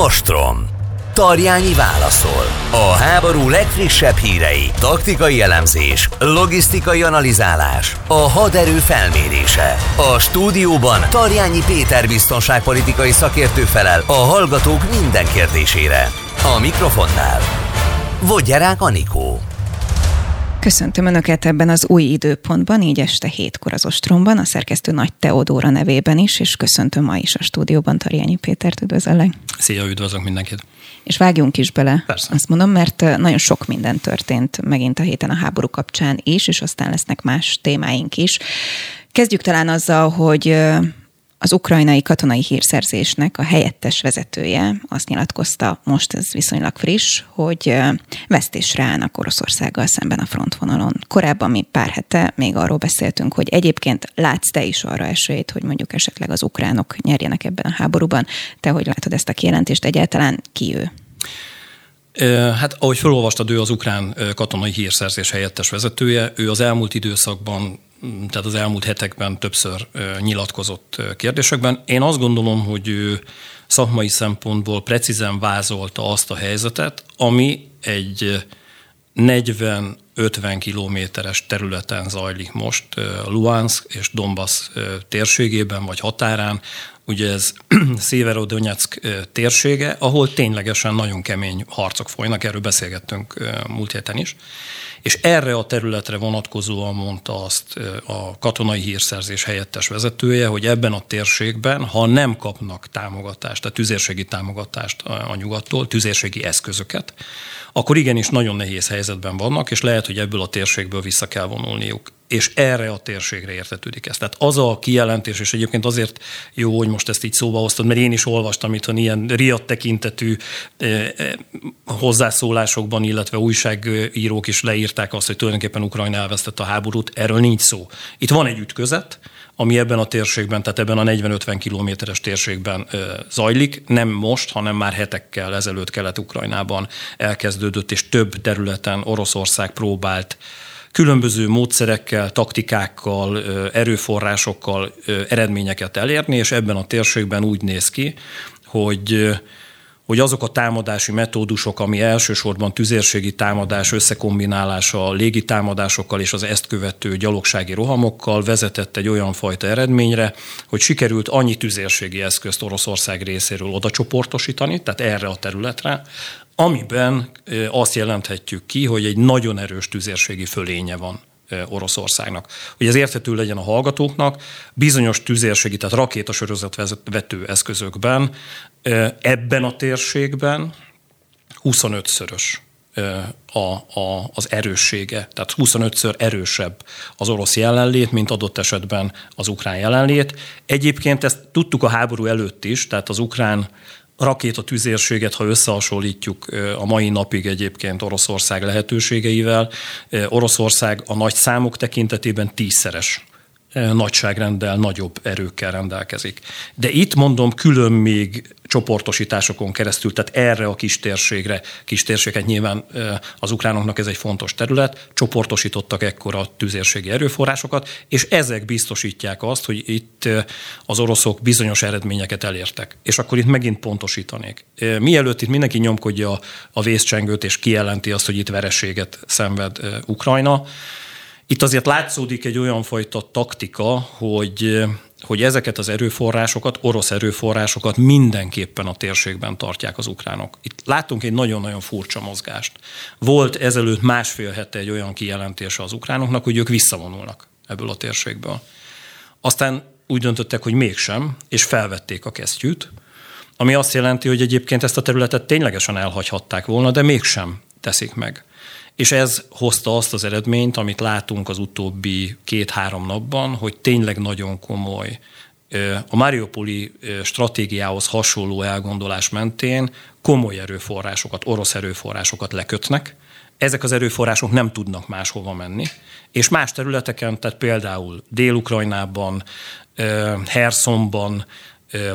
Ostrom. Tarjányi válaszol. A háború legfrissebb hírei, taktikai elemzés, logisztikai analizálás, a haderő felmérése. A stúdióban Tarjányi Péter biztonságpolitikai szakértő felel a hallgatók minden kérdésére. A mikrofonnál Vogyerák Anikó. Köszöntöm Önöket ebben az új időpontban, így este hétkor az Ostromban, a szerkesztő Nagy Teodóra nevében is, és köszöntöm ma is a stúdióban Tarjányi Pétert, üdvözöllek. Szia, üdvözlök mindenkit. És vágjunk is bele, Persze. azt mondom, mert nagyon sok minden történt megint a héten a háború kapcsán is, és aztán lesznek más témáink is. Kezdjük talán azzal, hogy az ukrajnai katonai hírszerzésnek a helyettes vezetője azt nyilatkozta, most ez viszonylag friss, hogy vesztésre állnak Oroszországgal szemben a frontvonalon. Korábban mi pár hete még arról beszéltünk, hogy egyébként látsz te is arra esélyt, hogy mondjuk esetleg az ukránok nyerjenek ebben a háborúban. Te hogy látod ezt a kijelentést? Egyáltalán ki ő? Hát ahogy felolvastad, ő az ukrán katonai hírszerzés helyettes vezetője. Ő az elmúlt időszakban tehát az elmúlt hetekben többször nyilatkozott kérdésekben. Én azt gondolom, hogy ő szakmai szempontból precízen vázolta azt a helyzetet, ami egy 40-50 kilométeres területen zajlik most Luhansk és Donbass térségében vagy határán. Ugye ez Széverodonyeck térsége, ahol ténylegesen nagyon kemény harcok folynak, erről beszélgettünk múlt héten is. És erre a területre vonatkozóan mondta azt a katonai hírszerzés helyettes vezetője, hogy ebben a térségben, ha nem kapnak támogatást, tehát tüzérségi támogatást a nyugattól, tüzérségi eszközöket, akkor igenis nagyon nehéz helyzetben vannak, és lehet, hogy ebből a térségből vissza kell vonulniuk. És erre a térségre értetődik ez. Tehát az a kijelentés, és egyébként azért jó, hogy most ezt így szóba hoztad, mert én is olvastam itt ilyen riadt tekintetű eh, eh, hozzászólásokban, illetve újságírók is leírták azt, hogy tulajdonképpen Ukrajna elvesztette a háborút. Erről nincs szó. Itt van egy ütközet, ami ebben a térségben, tehát ebben a 40-50 kilométeres térségben zajlik, nem most, hanem már hetekkel ezelőtt Kelet-Ukrajnában elkezdődött, és több területen Oroszország próbált különböző módszerekkel, taktikákkal, erőforrásokkal eredményeket elérni, és ebben a térségben úgy néz ki, hogy hogy azok a támadási metódusok, ami elsősorban tüzérségi támadás összekombinálása a légi támadásokkal és az ezt követő gyalogsági rohamokkal vezetett egy olyan fajta eredményre, hogy sikerült annyi tüzérségi eszközt Oroszország részéről oda csoportosítani, tehát erre a területre, amiben azt jelenthetjük ki, hogy egy nagyon erős tüzérségi fölénye van Oroszországnak. Hogy ez érthető legyen a hallgatóknak, bizonyos tüzérségi, tehát rakétasorozatvető eszközökben ebben a térségben 25-szörös a, a, az erőssége, tehát 25-ször erősebb az orosz jelenlét, mint adott esetben az ukrán jelenlét. Egyébként ezt tudtuk a háború előtt is, tehát az ukrán rakétatüzérséget, ha összehasonlítjuk a mai napig egyébként Oroszország lehetőségeivel, Oroszország a nagy számok tekintetében tízszeres nagyságrenddel, nagyobb erőkkel rendelkezik. De itt mondom, külön még csoportosításokon keresztül, tehát erre a kis térségre, kis térséget nyilván az ukránoknak ez egy fontos terület, csoportosítottak ekkora tüzérségi erőforrásokat, és ezek biztosítják azt, hogy itt az oroszok bizonyos eredményeket elértek. És akkor itt megint pontosítanék. Mielőtt itt mindenki nyomkodja a vészcsengőt és kijelenti azt, hogy itt vereséget szenved Ukrajna, itt azért látszódik egy olyan fajta taktika, hogy hogy ezeket az erőforrásokat, orosz erőforrásokat mindenképpen a térségben tartják az ukránok. Itt látunk egy nagyon-nagyon furcsa mozgást. Volt ezelőtt másfél hete egy olyan kijelentése az ukránoknak, hogy ők visszavonulnak ebből a térségből. Aztán úgy döntöttek, hogy mégsem, és felvették a kesztyűt, ami azt jelenti, hogy egyébként ezt a területet ténylegesen elhagyhatták volna, de mégsem teszik meg. És ez hozta azt az eredményt, amit látunk az utóbbi két-három napban, hogy tényleg nagyon komoly a Mariupoli stratégiához hasonló elgondolás mentén komoly erőforrásokat, orosz erőforrásokat lekötnek, ezek az erőforrások nem tudnak máshova menni, és más területeken, tehát például Dél-Ukrajnában, Herszonban,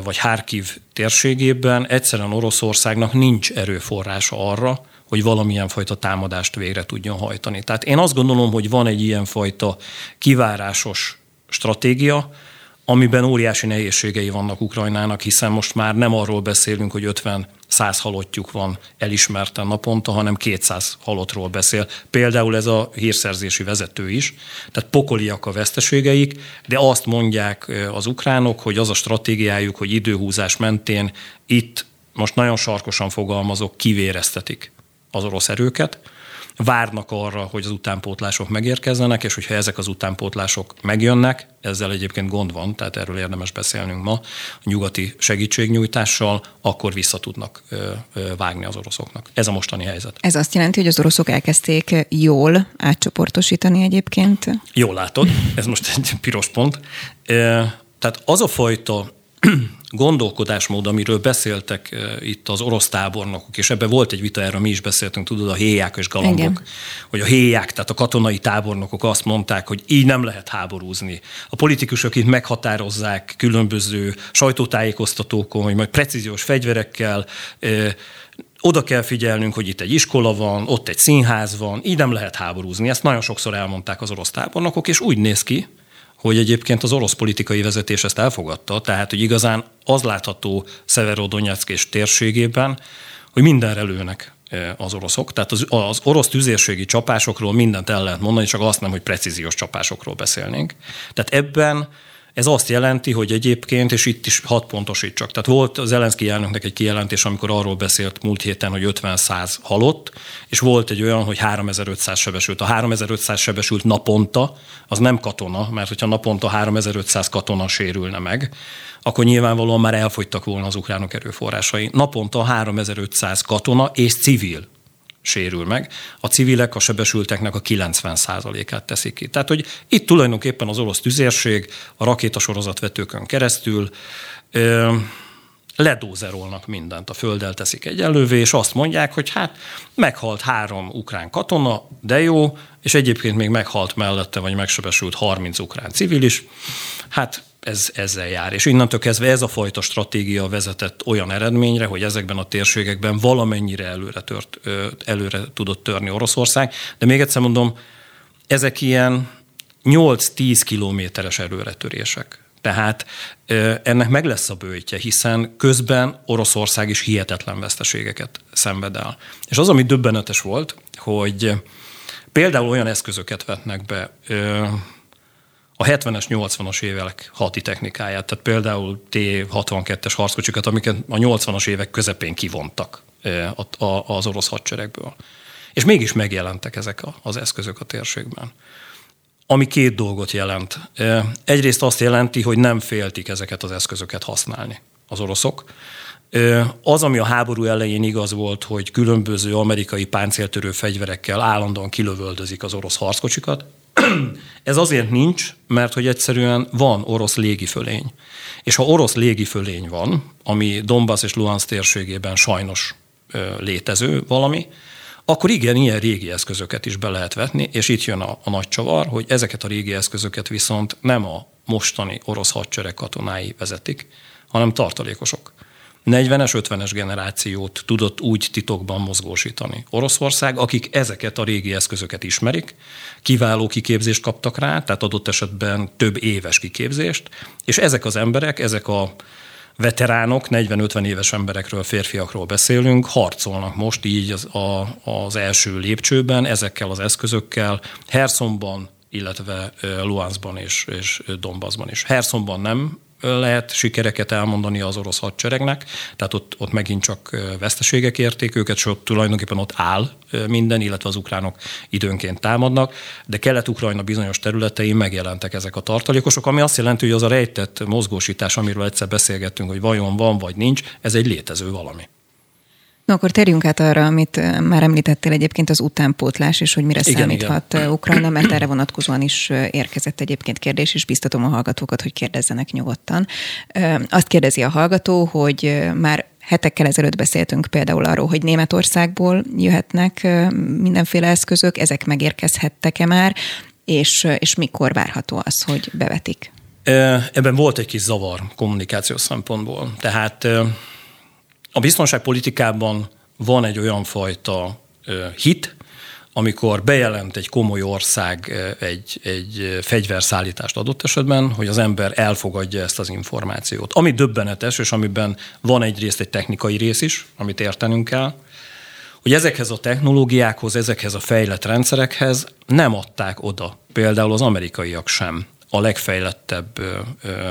vagy Harkiv térségében egyszerűen Oroszországnak nincs erőforrása arra, hogy valamilyen fajta támadást végre tudjon hajtani. Tehát én azt gondolom, hogy van egy ilyen fajta kivárásos stratégia, amiben óriási nehézségei vannak Ukrajnának, hiszen most már nem arról beszélünk, hogy 50 száz halottjuk van elismerten naponta, hanem 200 halottról beszél. Például ez a hírszerzési vezető is. Tehát pokoliak a veszteségeik, de azt mondják az ukránok, hogy az a stratégiájuk, hogy időhúzás mentén itt most nagyon sarkosan fogalmazok, kivéreztetik az orosz erőket, várnak arra, hogy az utánpótlások megérkezzenek, és hogyha ezek az utánpótlások megjönnek, ezzel egyébként gond van, tehát erről érdemes beszélnünk ma, a nyugati segítségnyújtással, akkor vissza tudnak vágni az oroszoknak. Ez a mostani helyzet. Ez azt jelenti, hogy az oroszok elkezdték jól átcsoportosítani egyébként? Jól látod, ez most egy piros pont. Tehát az a fajta gondolkodásmód, amiről beszéltek eh, itt az orosz tábornokok, és ebben volt egy vita, erről mi is beszéltünk, tudod, a héják és galambok, Igen. hogy a héják, tehát a katonai tábornokok azt mondták, hogy így nem lehet háborúzni. A politikusok itt meghatározzák különböző sajtótájékoztatókon, hogy majd precíziós fegyverekkel, eh, oda kell figyelnünk, hogy itt egy iskola van, ott egy színház van, így nem lehet háborúzni. Ezt nagyon sokszor elmondták az orosz tábornokok, és úgy néz ki, hogy egyébként az orosz politikai vezetés ezt elfogadta, tehát hogy igazán az látható Szeverodonyeck és térségében, hogy mindenre lőnek e, az oroszok. Tehát az, az orosz tüzérségi csapásokról mindent el lehet mondani, csak azt nem, hogy precíziós csapásokról beszélnénk. Tehát ebben ez azt jelenti, hogy egyébként, és itt is hat pontosítsak. Tehát volt az Zelenszky elnöknek egy kijelentés, amikor arról beszélt múlt héten, hogy 50-100 halott, és volt egy olyan, hogy 3500 sebesült. A 3500 sebesült naponta, az nem katona, mert hogyha naponta 3500 katona sérülne meg, akkor nyilvánvalóan már elfogytak volna az ukránok erőforrásai. Naponta 3500 katona és civil sérül meg, a civilek a sebesülteknek a 90%-át teszik ki. Tehát, hogy itt tulajdonképpen az orosz tüzérség a rakétasorozatvetőkön keresztül ö, ledózerolnak mindent, a földdel teszik egyenlővé, és azt mondják, hogy hát meghalt három ukrán katona, de jó, és egyébként még meghalt mellette, vagy megsebesült 30 ukrán civil is. Hát ez ezzel jár. És innentől kezdve ez a fajta stratégia vezetett olyan eredményre, hogy ezekben a térségekben valamennyire előre, tört, előre tudott törni Oroszország. De még egyszer mondom, ezek ilyen 8-10 kilométeres előretörések. Tehát ennek meg lesz a bőjtje, hiszen közben Oroszország is hihetetlen veszteségeket szenved el. És az, ami döbbenetes volt, hogy például olyan eszközöket vetnek be, a 70-es, 80-as évek hati technikáját, tehát például T-62-es harckocsikat, amiket a 80-as évek közepén kivontak az orosz hadseregből. És mégis megjelentek ezek az eszközök a térségben. Ami két dolgot jelent. Egyrészt azt jelenti, hogy nem féltik ezeket az eszközöket használni az oroszok. Az, ami a háború elején igaz volt, hogy különböző amerikai páncéltörő fegyverekkel állandóan kilövöldözik az orosz harckocsikat, ez azért nincs, mert hogy egyszerűen van orosz légifölény. És ha orosz légifölény van, ami Donbass és Luhansk térségében sajnos létező valami, akkor igen, ilyen régi eszközöket is be lehet vetni, és itt jön a, a nagy csavar, hogy ezeket a régi eszközöket viszont nem a mostani orosz hadsereg katonái vezetik, hanem tartalékosok. 40-es, 50-es generációt tudott úgy titokban mozgósítani. Oroszország, akik ezeket a régi eszközöket ismerik, kiváló kiképzést kaptak rá, tehát adott esetben több éves kiképzést, és ezek az emberek, ezek a veteránok, 40-50 éves emberekről, férfiakról beszélünk, harcolnak most így az, a, az első lépcsőben ezekkel az eszközökkel, Hersonban, illetve Luhanskban és, és Donbassban is. Hersonban nem lehet sikereket elmondani az orosz hadseregnek, tehát ott, ott megint csak veszteségek érték őket, és ott tulajdonképpen ott áll minden, illetve az ukránok időnként támadnak, de Kelet-Ukrajna bizonyos területein megjelentek ezek a tartalékosok, ami azt jelenti, hogy az a rejtett mozgósítás, amiről egyszer beszélgettünk, hogy vajon van vagy nincs, ez egy létező valami. No, akkor térjünk át arra, amit már említettél egyébként az utánpótlás, és hogy mire igen, számíthat igen. Ukrajna, mert erre vonatkozóan is érkezett egyébként kérdés, és biztatom a hallgatókat, hogy kérdezzenek nyugodtan. Azt kérdezi a hallgató, hogy már hetekkel ezelőtt beszéltünk például arról, hogy Németországból jöhetnek mindenféle eszközök, ezek megérkezhettek-e már, és, és mikor várható az, hogy bevetik? Ebben volt egy kis zavar kommunikációs szempontból. Tehát a biztonságpolitikában van egy olyan fajta hit, amikor bejelent egy komoly ország egy, egy fegyverszállítást adott esetben, hogy az ember elfogadja ezt az információt. Ami döbbenetes, és amiben van egyrészt egy technikai rész is, amit értenünk kell, hogy ezekhez a technológiákhoz, ezekhez a fejlett rendszerekhez nem adták oda, például az amerikaiak sem a legfejlettebb ö, ö,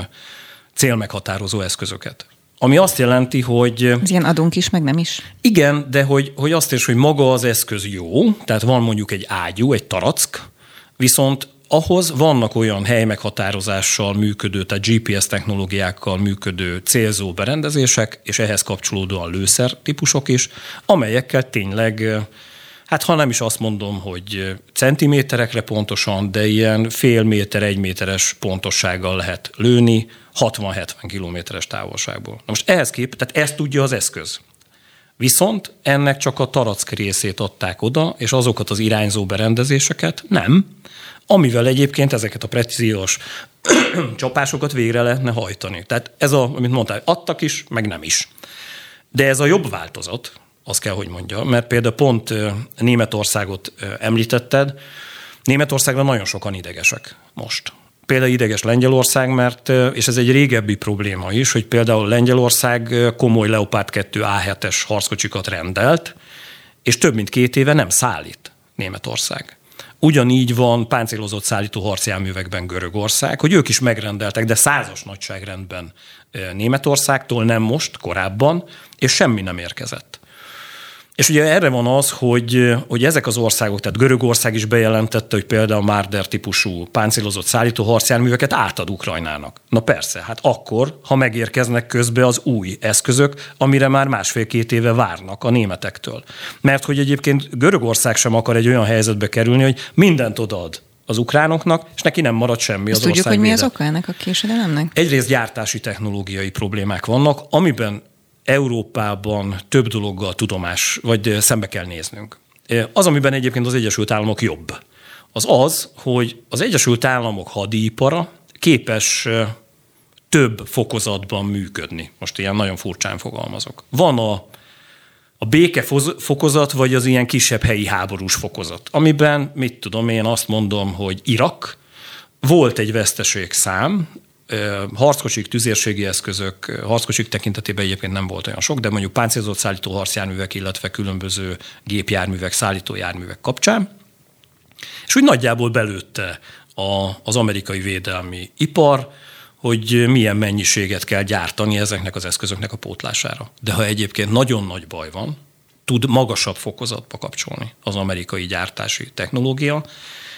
célmeghatározó eszközöket. Ami azt jelenti, hogy... Ez ilyen adunk is, meg nem is? Igen, de hogy, hogy azt is, hogy maga az eszköz jó, tehát van mondjuk egy ágyú, egy tarack, viszont ahhoz vannak olyan helymeghatározással működő, tehát GPS technológiákkal működő célzó berendezések, és ehhez kapcsolódóan lőszer típusok is, amelyekkel tényleg, hát ha nem is azt mondom, hogy centiméterekre pontosan, de ilyen fél méter, egy méteres pontossággal lehet lőni 60-70 kilométeres távolságból. Na most ehhez kép, tehát ezt tudja az eszköz. Viszont ennek csak a tarack részét adták oda, és azokat az irányzó berendezéseket nem, amivel egyébként ezeket a precíziós csapásokat végre lehetne hajtani. Tehát ez a, amit mondtál, adtak is, meg nem is. De ez a jobb változat, azt kell, hogy mondja, mert például pont Németországot említetted, Németországra nagyon sokan idegesek most. Például ideges Lengyelország, mert, és ez egy régebbi probléma is, hogy például Lengyelország komoly Leopard 2 A7-es harckocsikat rendelt, és több mint két éve nem szállít Németország. Ugyanígy van páncélozott szállító harcjárművekben Görögország, hogy ők is megrendeltek, de százas nagyságrendben Németországtól, nem most, korábban, és semmi nem érkezett. És ugye erre van az, hogy, hogy ezek az országok, tehát Görögország is bejelentette, hogy például Marder típusú páncélozott szállító harcjárműveket átad Ukrajnának. Na persze, hát akkor, ha megérkeznek közbe az új eszközök, amire már másfél-két éve várnak a németektől. Mert hogy egyébként Görögország sem akar egy olyan helyzetbe kerülni, hogy mindent odaad az ukránoknak, és neki nem marad semmi Ezt az tudjuk, hogy mi az oka ennek a késedelemnek? Egyrészt gyártási technológiai problémák vannak, amiben Európában több dologgal tudomás, vagy szembe kell néznünk. Az, amiben egyébként az Egyesült Államok jobb, az az, hogy az Egyesült Államok hadipara képes több fokozatban működni. Most ilyen nagyon furcsán fogalmazok. Van a, a béke fokozat, vagy az ilyen kisebb helyi háborús fokozat, amiben, mit tudom én, azt mondom, hogy Irak, volt egy veszteségszám, harckocsik, tüzérségi eszközök, harckocsik tekintetében egyébként nem volt olyan sok, de mondjuk páncélzott szállító harcjárművek, illetve különböző gépjárművek, szállítójárművek kapcsán. És úgy nagyjából belőtte a, az amerikai védelmi ipar, hogy milyen mennyiséget kell gyártani ezeknek az eszközöknek a pótlására. De ha egyébként nagyon nagy baj van, tud magasabb fokozatba kapcsolni az amerikai gyártási technológia,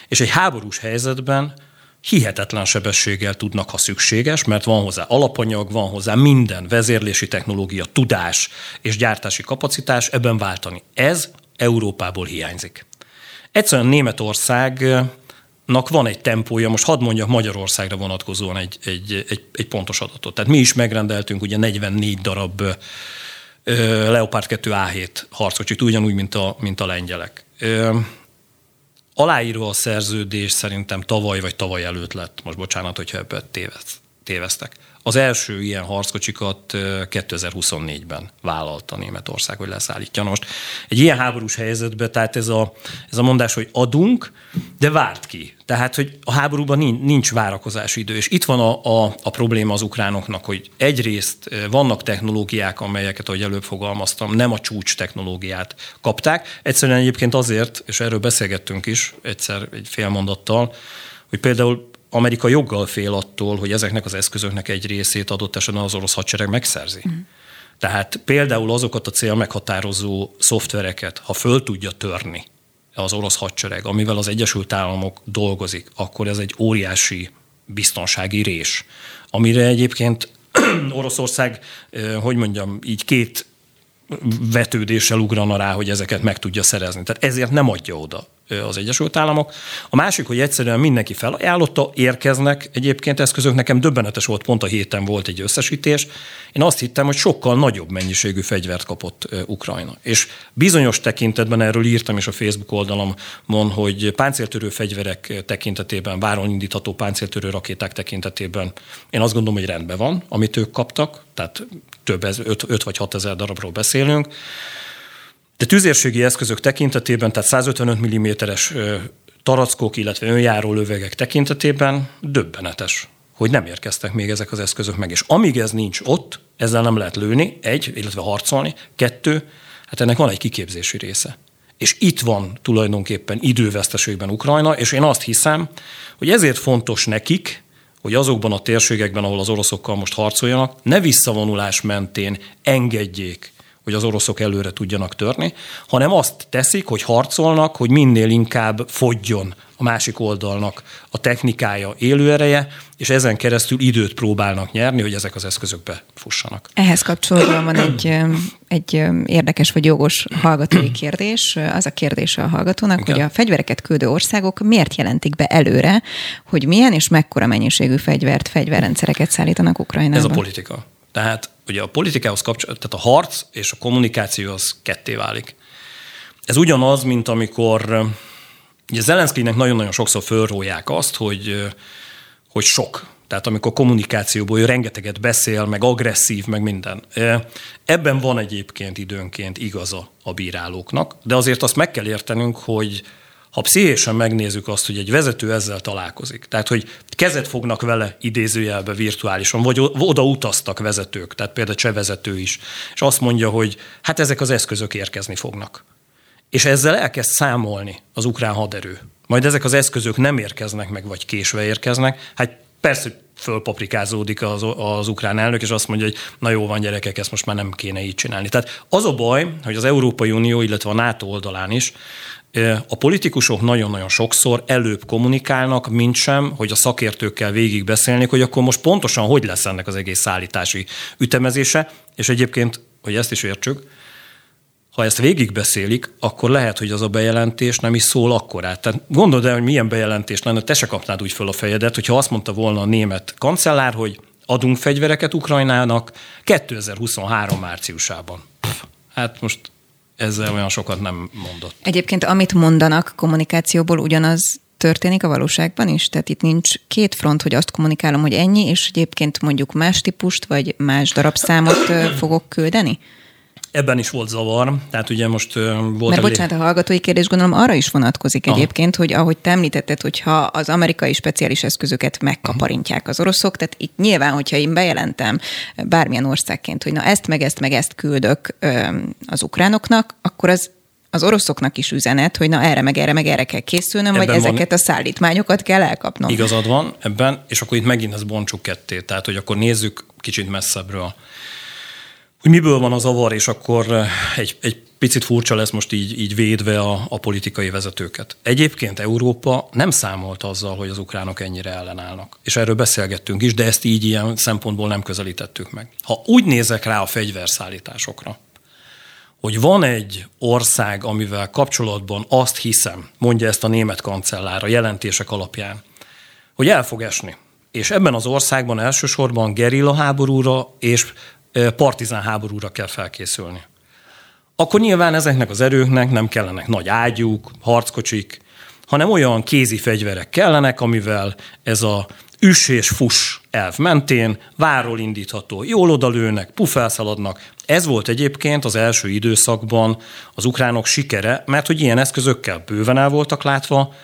és egy háborús helyzetben hihetetlen sebességgel tudnak, ha szükséges, mert van hozzá alapanyag, van hozzá minden vezérlési technológia, tudás és gyártási kapacitás ebben váltani. Ez Európából hiányzik. Egyszerűen Németországnak van egy tempója, most hadd mondjak Magyarországra vonatkozóan egy, egy, egy, egy pontos adatot. Tehát mi is megrendeltünk ugye 44 darab Leopard 2 A7 harckocsit, ugyanúgy, mint a, mint a lengyelek aláírva a szerződés szerintem tavaly vagy tavaly előtt lett. Most bocsánat, hogyha ebbe téveztek. Az első ilyen harckocsikat 2024-ben vállalta Németország, hogy leszállítja. most egy ilyen háborús helyzetben, tehát ez a, ez a mondás, hogy adunk, de várt ki. Tehát, hogy a háborúban nincs, nincs várakozási idő. És itt van a, a, a probléma az ukránoknak, hogy egyrészt vannak technológiák, amelyeket, ahogy előbb fogalmaztam, nem a csúcs technológiát kapták. Egyszerűen egyébként azért, és erről beszélgettünk is egyszer egy fél mondattal, hogy például Amerika joggal fél attól, hogy ezeknek az eszközöknek egy részét adott esetben az orosz hadsereg megszerzi. Mm. Tehát például azokat a cél meghatározó szoftvereket, ha föl tudja törni az orosz hadsereg, amivel az Egyesült Államok dolgozik, akkor ez egy óriási biztonsági rés, amire egyébként Oroszország, hogy mondjam, így két vetődéssel ugrana rá, hogy ezeket meg tudja szerezni. Tehát ezért nem adja oda az Egyesült Államok. A másik, hogy egyszerűen mindenki felajánlotta, érkeznek egyébként eszközök. Nekem döbbenetes volt, pont a héten volt egy összesítés. Én azt hittem, hogy sokkal nagyobb mennyiségű fegyvert kapott Ukrajna. És bizonyos tekintetben erről írtam is a Facebook oldalamon, hogy páncéltörő fegyverek tekintetében, váron indítható páncéltörő rakéták tekintetében én azt gondolom, hogy rendben van, amit ők kaptak, tehát több, 5 vagy 6 ezer darabról beszélünk. De tüzérségi eszközök tekintetében, tehát 155 mm-es tarackok, illetve önjáró lövegek tekintetében döbbenetes, hogy nem érkeztek még ezek az eszközök meg. És amíg ez nincs ott, ezzel nem lehet lőni, egy, illetve harcolni, kettő, hát ennek van egy kiképzési része. És itt van tulajdonképpen időveszteségben Ukrajna, és én azt hiszem, hogy ezért fontos nekik, hogy azokban a térségekben, ahol az oroszokkal most harcoljanak, ne visszavonulás mentén engedjék hogy az oroszok előre tudjanak törni, hanem azt teszik, hogy harcolnak, hogy minél inkább fogjon a másik oldalnak a technikája, élőereje, és ezen keresztül időt próbálnak nyerni, hogy ezek az eszközök befussanak. Ehhez kapcsolódóan van egy, egy érdekes vagy jogos hallgatói kérdés. Az a kérdés a hallgatónak, Igen. hogy a fegyvereket küldő országok miért jelentik be előre, hogy milyen és mekkora mennyiségű fegyvert, fegyverrendszereket szállítanak Ukrajnába? Ez a politika. Tehát ugye a politikához kapcsolatban, tehát a harc és a kommunikáció az ketté válik. Ez ugyanaz, mint amikor ugye Zelenszkinek nagyon-nagyon sokszor fölrólják azt, hogy, hogy sok. Tehát amikor kommunikációból ő rengeteget beszél, meg agresszív, meg minden. Ebben van egyébként időnként igaza a bírálóknak, de azért azt meg kell értenünk, hogy ha pszichésen megnézzük azt, hogy egy vezető ezzel találkozik, tehát hogy kezet fognak vele idézőjelbe virtuálisan, vagy oda utaztak vezetők, tehát például cseh vezető is, és azt mondja, hogy hát ezek az eszközök érkezni fognak. És ezzel elkezd számolni az ukrán haderő. Majd ezek az eszközök nem érkeznek meg, vagy késve érkeznek, hát persze, fölpaprikázódik az, az ukrán elnök, és azt mondja, hogy na jó van gyerekek, ezt most már nem kéne így csinálni. Tehát az a baj, hogy az Európai Unió, illetve a NATO oldalán is a politikusok nagyon-nagyon sokszor előbb kommunikálnak, mint sem, hogy a szakértőkkel végig beszélnék, hogy akkor most pontosan hogy lesz ennek az egész szállítási ütemezése, és egyébként, hogy ezt is értsük, ha ezt végigbeszélik, akkor lehet, hogy az a bejelentés nem is szól akkorát. Tehát gondold el, hogy milyen bejelentés lenne, te se kapnád úgy föl a fejedet, hogyha azt mondta volna a német kancellár, hogy adunk fegyvereket Ukrajnának 2023 márciusában. Hát most ezzel olyan sokat nem mondott. Egyébként amit mondanak kommunikációból, ugyanaz történik a valóságban is? Tehát itt nincs két front, hogy azt kommunikálom, hogy ennyi, és egyébként mondjuk más típust, vagy más darabszámot fogok küldeni? Ebben is volt zavar, tehát ugye most volt... Mert bocsánat, a hallgatói kérdés gondolom arra is vonatkozik Aha. egyébként, hogy ahogy te említetted, hogyha az amerikai speciális eszközöket megkaparintják az oroszok, tehát itt nyilván, hogyha én bejelentem bármilyen országként, hogy na ezt meg ezt meg ezt küldök az ukránoknak, akkor az az oroszoknak is üzenet, hogy na erre meg erre meg erre kell készülnöm, ebben vagy ezeket a szállítmányokat kell elkapnom. Igazad van ebben, és akkor itt megint ez bontsuk ketté. Tehát, hogy akkor nézzük kicsit messzebbről hogy miből van az avar, és akkor eh, egy, egy picit furcsa lesz most így, így védve a, a politikai vezetőket. Egyébként Európa nem számolt azzal, hogy az ukránok ennyire ellenállnak. És erről beszélgettünk is, de ezt így ilyen szempontból nem közelítettük meg. Ha úgy nézek rá a fegyverszállításokra, hogy van egy ország, amivel kapcsolatban azt hiszem, mondja ezt a német kancellár a jelentések alapján, hogy el fog esni. És ebben az országban elsősorban gerilla háborúra és partizán háborúra kell felkészülni. Akkor nyilván ezeknek az erőknek nem kellenek nagy ágyúk, harckocsik, hanem olyan kézi fegyverek kellenek, amivel ez a üss és fuss elv mentén váról indítható, jól odalőnek, pufelszaladnak. Ez volt egyébként az első időszakban az ukránok sikere, mert hogy ilyen eszközökkel bőven el voltak látva,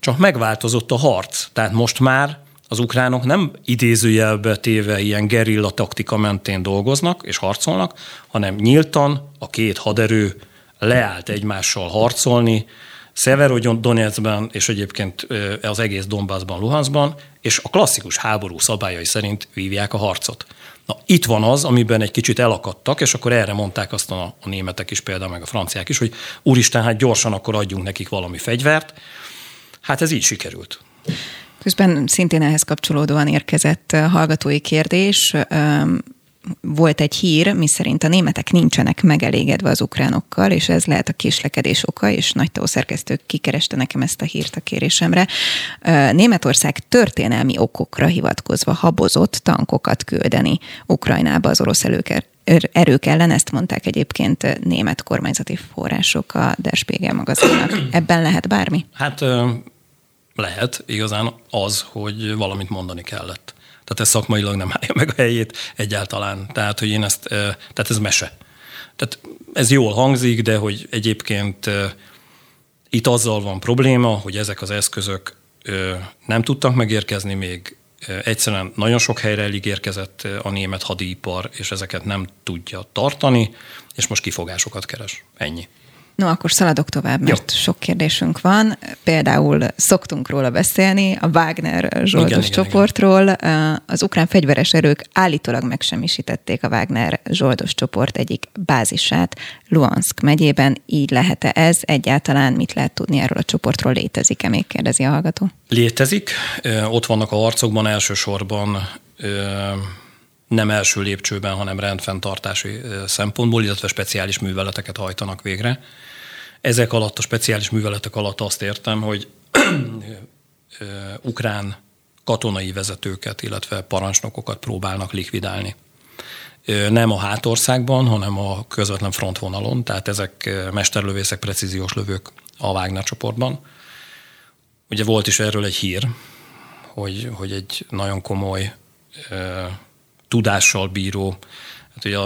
csak megváltozott a harc. Tehát most már az ukránok nem idézőjelbe téve ilyen gerilla taktika mentén dolgoznak és harcolnak, hanem nyíltan a két haderő leállt egymással harcolni, Szeverodonetszben és egyébként az egész Donbassban, Luhanszban, és a klasszikus háború szabályai szerint vívják a harcot. Na, itt van az, amiben egy kicsit elakadtak, és akkor erre mondták azt a, a németek is például, meg a franciák is, hogy úristen, hát gyorsan akkor adjunk nekik valami fegyvert. Hát ez így sikerült. Közben szintén ehhez kapcsolódóan érkezett hallgatói kérdés. Volt egy hír, miszerint a németek nincsenek megelégedve az ukránokkal, és ez lehet a késlekedés oka, és nagy szerkesztők kikereste nekem ezt a hírt a kérésemre. Németország történelmi okokra hivatkozva habozott tankokat küldeni Ukrajnába az orosz előker, erők ellen, ezt mondták egyébként német kormányzati források a Der Spiegel magazinnak. Ebben lehet bármi? Hát lehet igazán az, hogy valamit mondani kellett. Tehát ez szakmailag nem állja meg a helyét egyáltalán. Tehát, hogy én ezt, tehát ez mese. Tehát ez jól hangzik, de hogy egyébként itt azzal van probléma, hogy ezek az eszközök nem tudtak megérkezni még, egyszerűen nagyon sok helyre elég érkezett a német hadipar, és ezeket nem tudja tartani, és most kifogásokat keres. Ennyi. No, akkor szaladok tovább, mert Jó. sok kérdésünk van. Például szoktunk róla beszélni, a Wagner zsoldos igen, csoportról. Igen, igen. Az ukrán fegyveres erők állítólag megsemmisítették a Wagner zsoldos csoport egyik bázisát Luhansk megyében. Így lehet-e ez? Egyáltalán mit lehet tudni erről a csoportról? Létezik-e még, kérdezi a hallgató? Létezik. Ott vannak a harcokban elsősorban nem első lépcsőben, hanem rendfenntartási szempontból, illetve speciális műveleteket hajtanak végre. Ezek alatt, a speciális műveletek alatt azt értem, hogy ukrán katonai vezetőket, illetve parancsnokokat próbálnak likvidálni. Nem a hátországban, hanem a közvetlen frontvonalon, tehát ezek mesterlövészek, precíziós lövők a Wagner csoportban. Ugye volt is erről egy hír, hogy, hogy egy nagyon komoly tudással bíró Hát ugye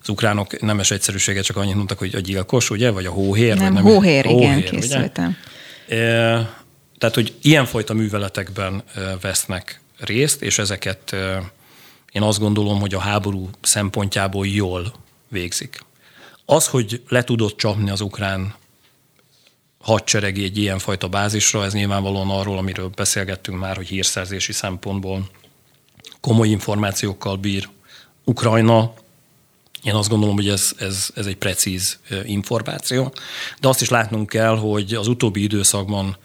az ukránok nemes egyszerűséget csak annyit mondtak, hogy a gyilkos, ugye, vagy a hóhér. Nem, nem hóhér, hóhér, igen, hóhér, készültem. E, tehát, hogy ilyenfajta műveletekben vesznek részt, és ezeket én azt gondolom, hogy a háború szempontjából jól végzik. Az, hogy le tudott csapni az ukrán hadsereg egy ilyenfajta bázisra, ez nyilvánvalóan arról, amiről beszélgettünk már, hogy hírszerzési szempontból komoly információkkal bír Ukrajna, én azt gondolom, hogy ez, ez, ez egy precíz információ, de azt is látnunk kell, hogy az utóbbi időszakban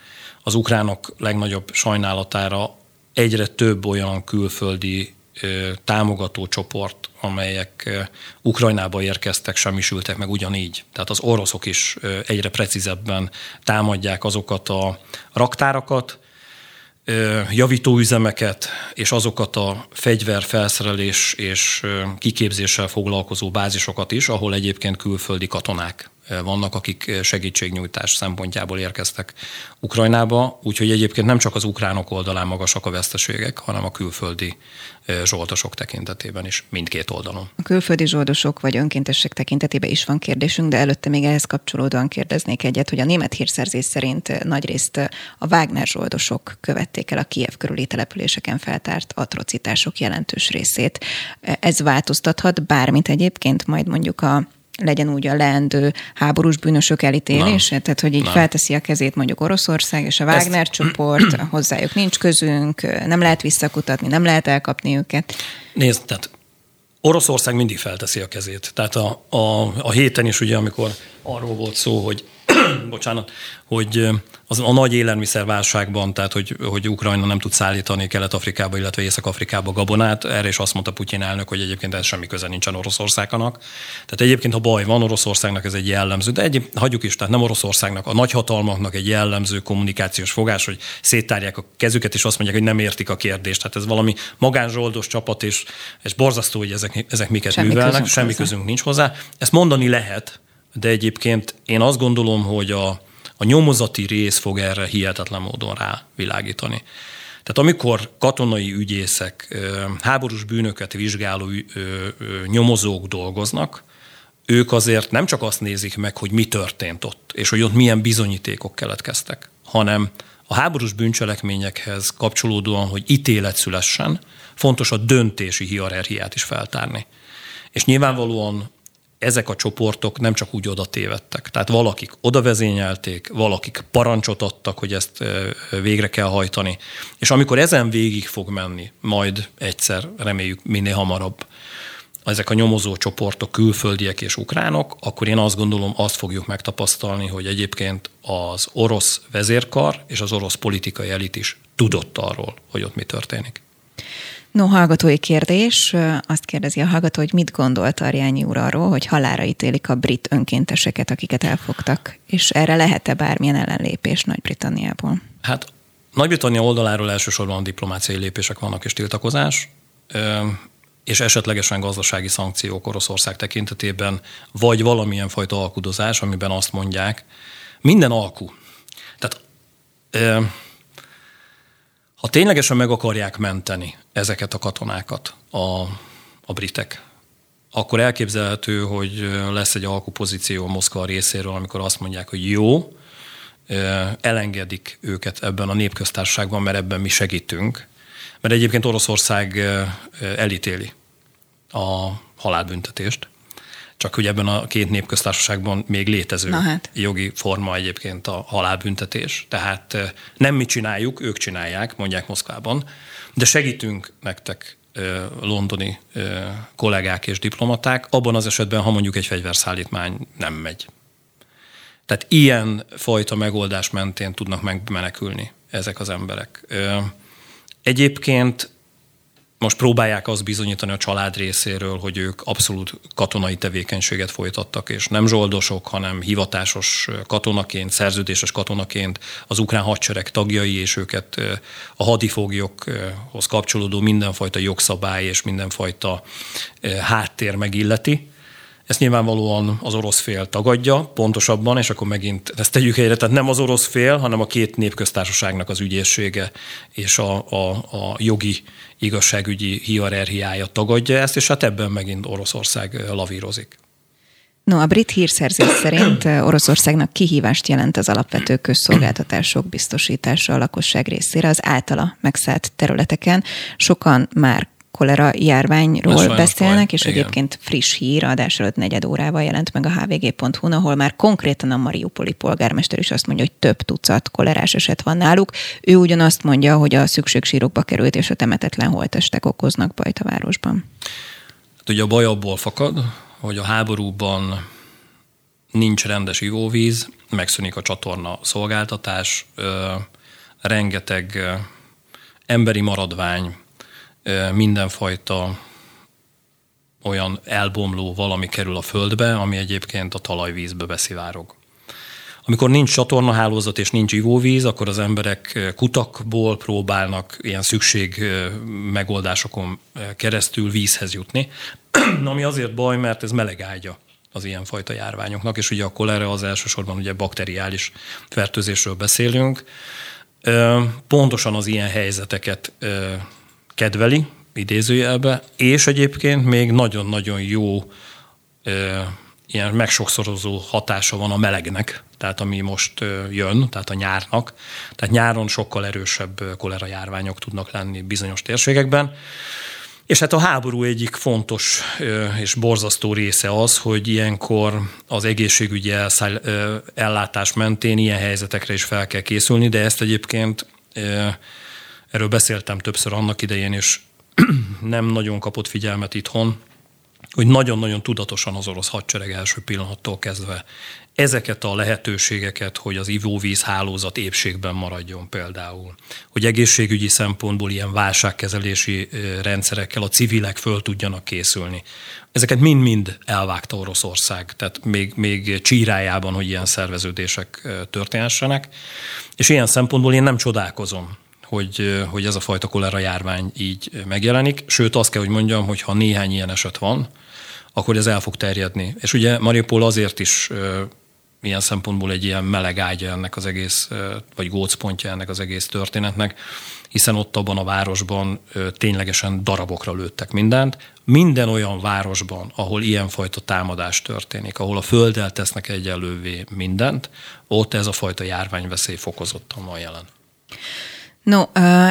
az ukránok legnagyobb sajnálatára egyre több olyan külföldi támogató csoport, amelyek Ukrajnába érkeztek, semmisültek meg ugyanígy. Tehát az oroszok is egyre precízebben támadják azokat a raktárakat, javítóüzemeket és azokat a fegyverfelszerelés és kiképzéssel foglalkozó bázisokat is, ahol egyébként külföldi katonák vannak, akik segítségnyújtás szempontjából érkeztek Ukrajnába, úgyhogy egyébként nem csak az ukránok oldalán magasak a veszteségek, hanem a külföldi zsoldosok tekintetében is, mindkét oldalon. A külföldi zsoldosok vagy önkéntesek tekintetében is van kérdésünk, de előtte még ehhez kapcsolódóan kérdeznék egyet, hogy a német hírszerzés szerint nagyrészt a Wagner zsoldosok követték el a Kiev körüli településeken feltárt atrocitások jelentős részét. Ez változtathat bármit egyébként, majd mondjuk a legyen úgy a leendő háborús bűnösök elítélése, tehát hogy így nem. felteszi a kezét mondjuk Oroszország és a Wagner Ezt... csoport, hozzájuk nincs közünk, nem lehet visszakutatni, nem lehet elkapni őket. Nézd, tehát Oroszország mindig felteszi a kezét. Tehát a, a, a héten is ugye, amikor arról volt szó, hogy bocsánat, hogy az a nagy élelmiszerválságban, tehát hogy, hogy Ukrajna nem tud szállítani Kelet-Afrikába, illetve Észak-Afrikába gabonát, erre is azt mondta Putyin elnök, hogy egyébként ez semmi köze nincsen Oroszországnak. Tehát egyébként, ha baj van, Oroszországnak ez egy jellemző, de egy, hagyjuk is, tehát nem Oroszországnak, a nagyhatalmaknak egy jellemző kommunikációs fogás, hogy széttárják a kezüket, és azt mondják, hogy nem értik a kérdést. Tehát ez valami magánzsoldos csapat, és, és borzasztó, hogy ezek, ezek miket semmi művelnek, semmi hozzá. közünk nincs hozzá. Ezt mondani lehet, de egyébként én azt gondolom, hogy a, a nyomozati rész fog erre hihetetlen módon rávilágítani. Tehát amikor katonai ügyészek, háborús bűnöket vizsgáló nyomozók dolgoznak, ők azért nem csak azt nézik meg, hogy mi történt ott, és hogy ott milyen bizonyítékok keletkeztek, hanem a háborús bűncselekményekhez kapcsolódóan, hogy ítélet szülessen, fontos a döntési hierarchiát is feltárni. És nyilvánvalóan ezek a csoportok nem csak úgy oda tévedtek. Tehát valakik oda vezényelték, valakik parancsot adtak, hogy ezt végre kell hajtani. És amikor ezen végig fog menni, majd egyszer, reméljük minél hamarabb, ezek a nyomozó csoportok, külföldiek és ukránok, akkor én azt gondolom, azt fogjuk megtapasztalni, hogy egyébként az orosz vezérkar és az orosz politikai elit is tudott arról, hogy ott mi történik. No, hallgatói kérdés. Azt kérdezi a hallgató, hogy mit gondolt Arjányi úr arról, hogy halára ítélik a brit önkénteseket, akiket elfogtak, és erre lehet-e bármilyen ellenlépés Nagy-Britanniából? Hát Nagy-Britannia oldaláról elsősorban diplomáciai lépések vannak és tiltakozás, és esetlegesen gazdasági szankciók Oroszország tekintetében, vagy valamilyen fajta alkudozás, amiben azt mondják, minden alkú. Tehát ha ténylegesen meg akarják menteni ezeket a katonákat, a, a britek, akkor elképzelhető, hogy lesz egy alkupozíció Moszkva részéről, amikor azt mondják, hogy jó, elengedik őket ebben a népköztársaságban, mert ebben mi segítünk. Mert egyébként Oroszország elítéli a halálbüntetést. Csak hogy ebben a két népköztársaságban még létező Na hát. jogi forma egyébként a halálbüntetés. Tehát nem mi csináljuk, ők csinálják, mondják Moszkvában, de segítünk nektek londoni kollégák és diplomaták, abban az esetben, ha mondjuk egy fegyverszállítmány nem megy. Tehát ilyen fajta megoldás mentén tudnak megmenekülni ezek az emberek. Egyébként most próbálják azt bizonyítani a család részéről, hogy ők abszolút katonai tevékenységet folytattak, és nem zsoldosok, hanem hivatásos katonaként, szerződéses katonaként az ukrán hadsereg tagjai, és őket a hadifoglyokhoz kapcsolódó mindenfajta jogszabály és mindenfajta háttér megilleti. Ezt nyilvánvalóan az orosz fél tagadja, pontosabban, és akkor megint ezt tegyük helyre, tehát nem az orosz fél, hanem a két népköztársaságnak az ügyészsége és a, a, a jogi igazságügyi hierarchiája tagadja ezt, és hát ebben megint Oroszország lavírozik. No, a brit hírszerzés szerint Oroszországnak kihívást jelent az alapvető közszolgáltatások biztosítása a lakosság részére az általa megszállt területeken. Sokan már kolera járványról beszélnek, és Igen. egyébként friss hír, adás előtt negyed órával jelent meg a hvg.hu, ahol már konkrétan a Mariupoli polgármester is azt mondja, hogy több tucat kolerás eset van náluk. Ő ugyanazt mondja, hogy a szükségsírokba került és a temetetlen holtestek okoznak bajt a városban. Hát ugye a baj abból fakad, hogy a háborúban nincs rendes ivóvíz, megszűnik a csatorna szolgáltatás, rengeteg emberi maradvány, mindenfajta olyan elbomló valami kerül a földbe, ami egyébként a talajvízbe beszivárog. Amikor nincs csatornahálózat és nincs ivóvíz, akkor az emberek kutakból próbálnak ilyen szükség megoldásokon keresztül vízhez jutni, ami azért baj, mert ez meleg ágya az ilyenfajta járványoknak, és ugye a kolera az elsősorban ugye bakteriális fertőzésről beszélünk. Pontosan az ilyen helyzeteket kedveli, idézőjelbe, és egyébként még nagyon-nagyon jó ö, ilyen megsokszorozó hatása van a melegnek, tehát ami most jön, tehát a nyárnak. Tehát nyáron sokkal erősebb kolera járványok tudnak lenni bizonyos térségekben. És hát a háború egyik fontos és borzasztó része az, hogy ilyenkor az egészségügyi ellátás mentén ilyen helyzetekre is fel kell készülni, de ezt egyébként Erről beszéltem többször annak idején, és nem nagyon kapott figyelmet itthon, hogy nagyon-nagyon tudatosan az orosz hadsereg első pillanattól kezdve ezeket a lehetőségeket, hogy az ivóvíz hálózat épségben maradjon például, hogy egészségügyi szempontból ilyen válságkezelési rendszerekkel a civilek föl tudjanak készülni. Ezeket mind-mind elvágta Oroszország, tehát még, még csírájában, hogy ilyen szerveződések történhessenek. És ilyen szempontból én nem csodálkozom, hogy, hogy ez a fajta kolera járvány így megjelenik. Sőt, azt kell, hogy mondjam, hogy ha néhány ilyen eset van, akkor ez el fog terjedni. És ugye Mariupol azért is ilyen szempontból egy ilyen meleg ágya ennek az egész, vagy gócpontja ennek az egész történetnek, hiszen ott abban a városban ténylegesen darabokra lőttek mindent. Minden olyan városban, ahol ilyenfajta támadás történik, ahol a földdel tesznek egyenlővé mindent, ott ez a fajta járványveszély fokozottan van jelen. No,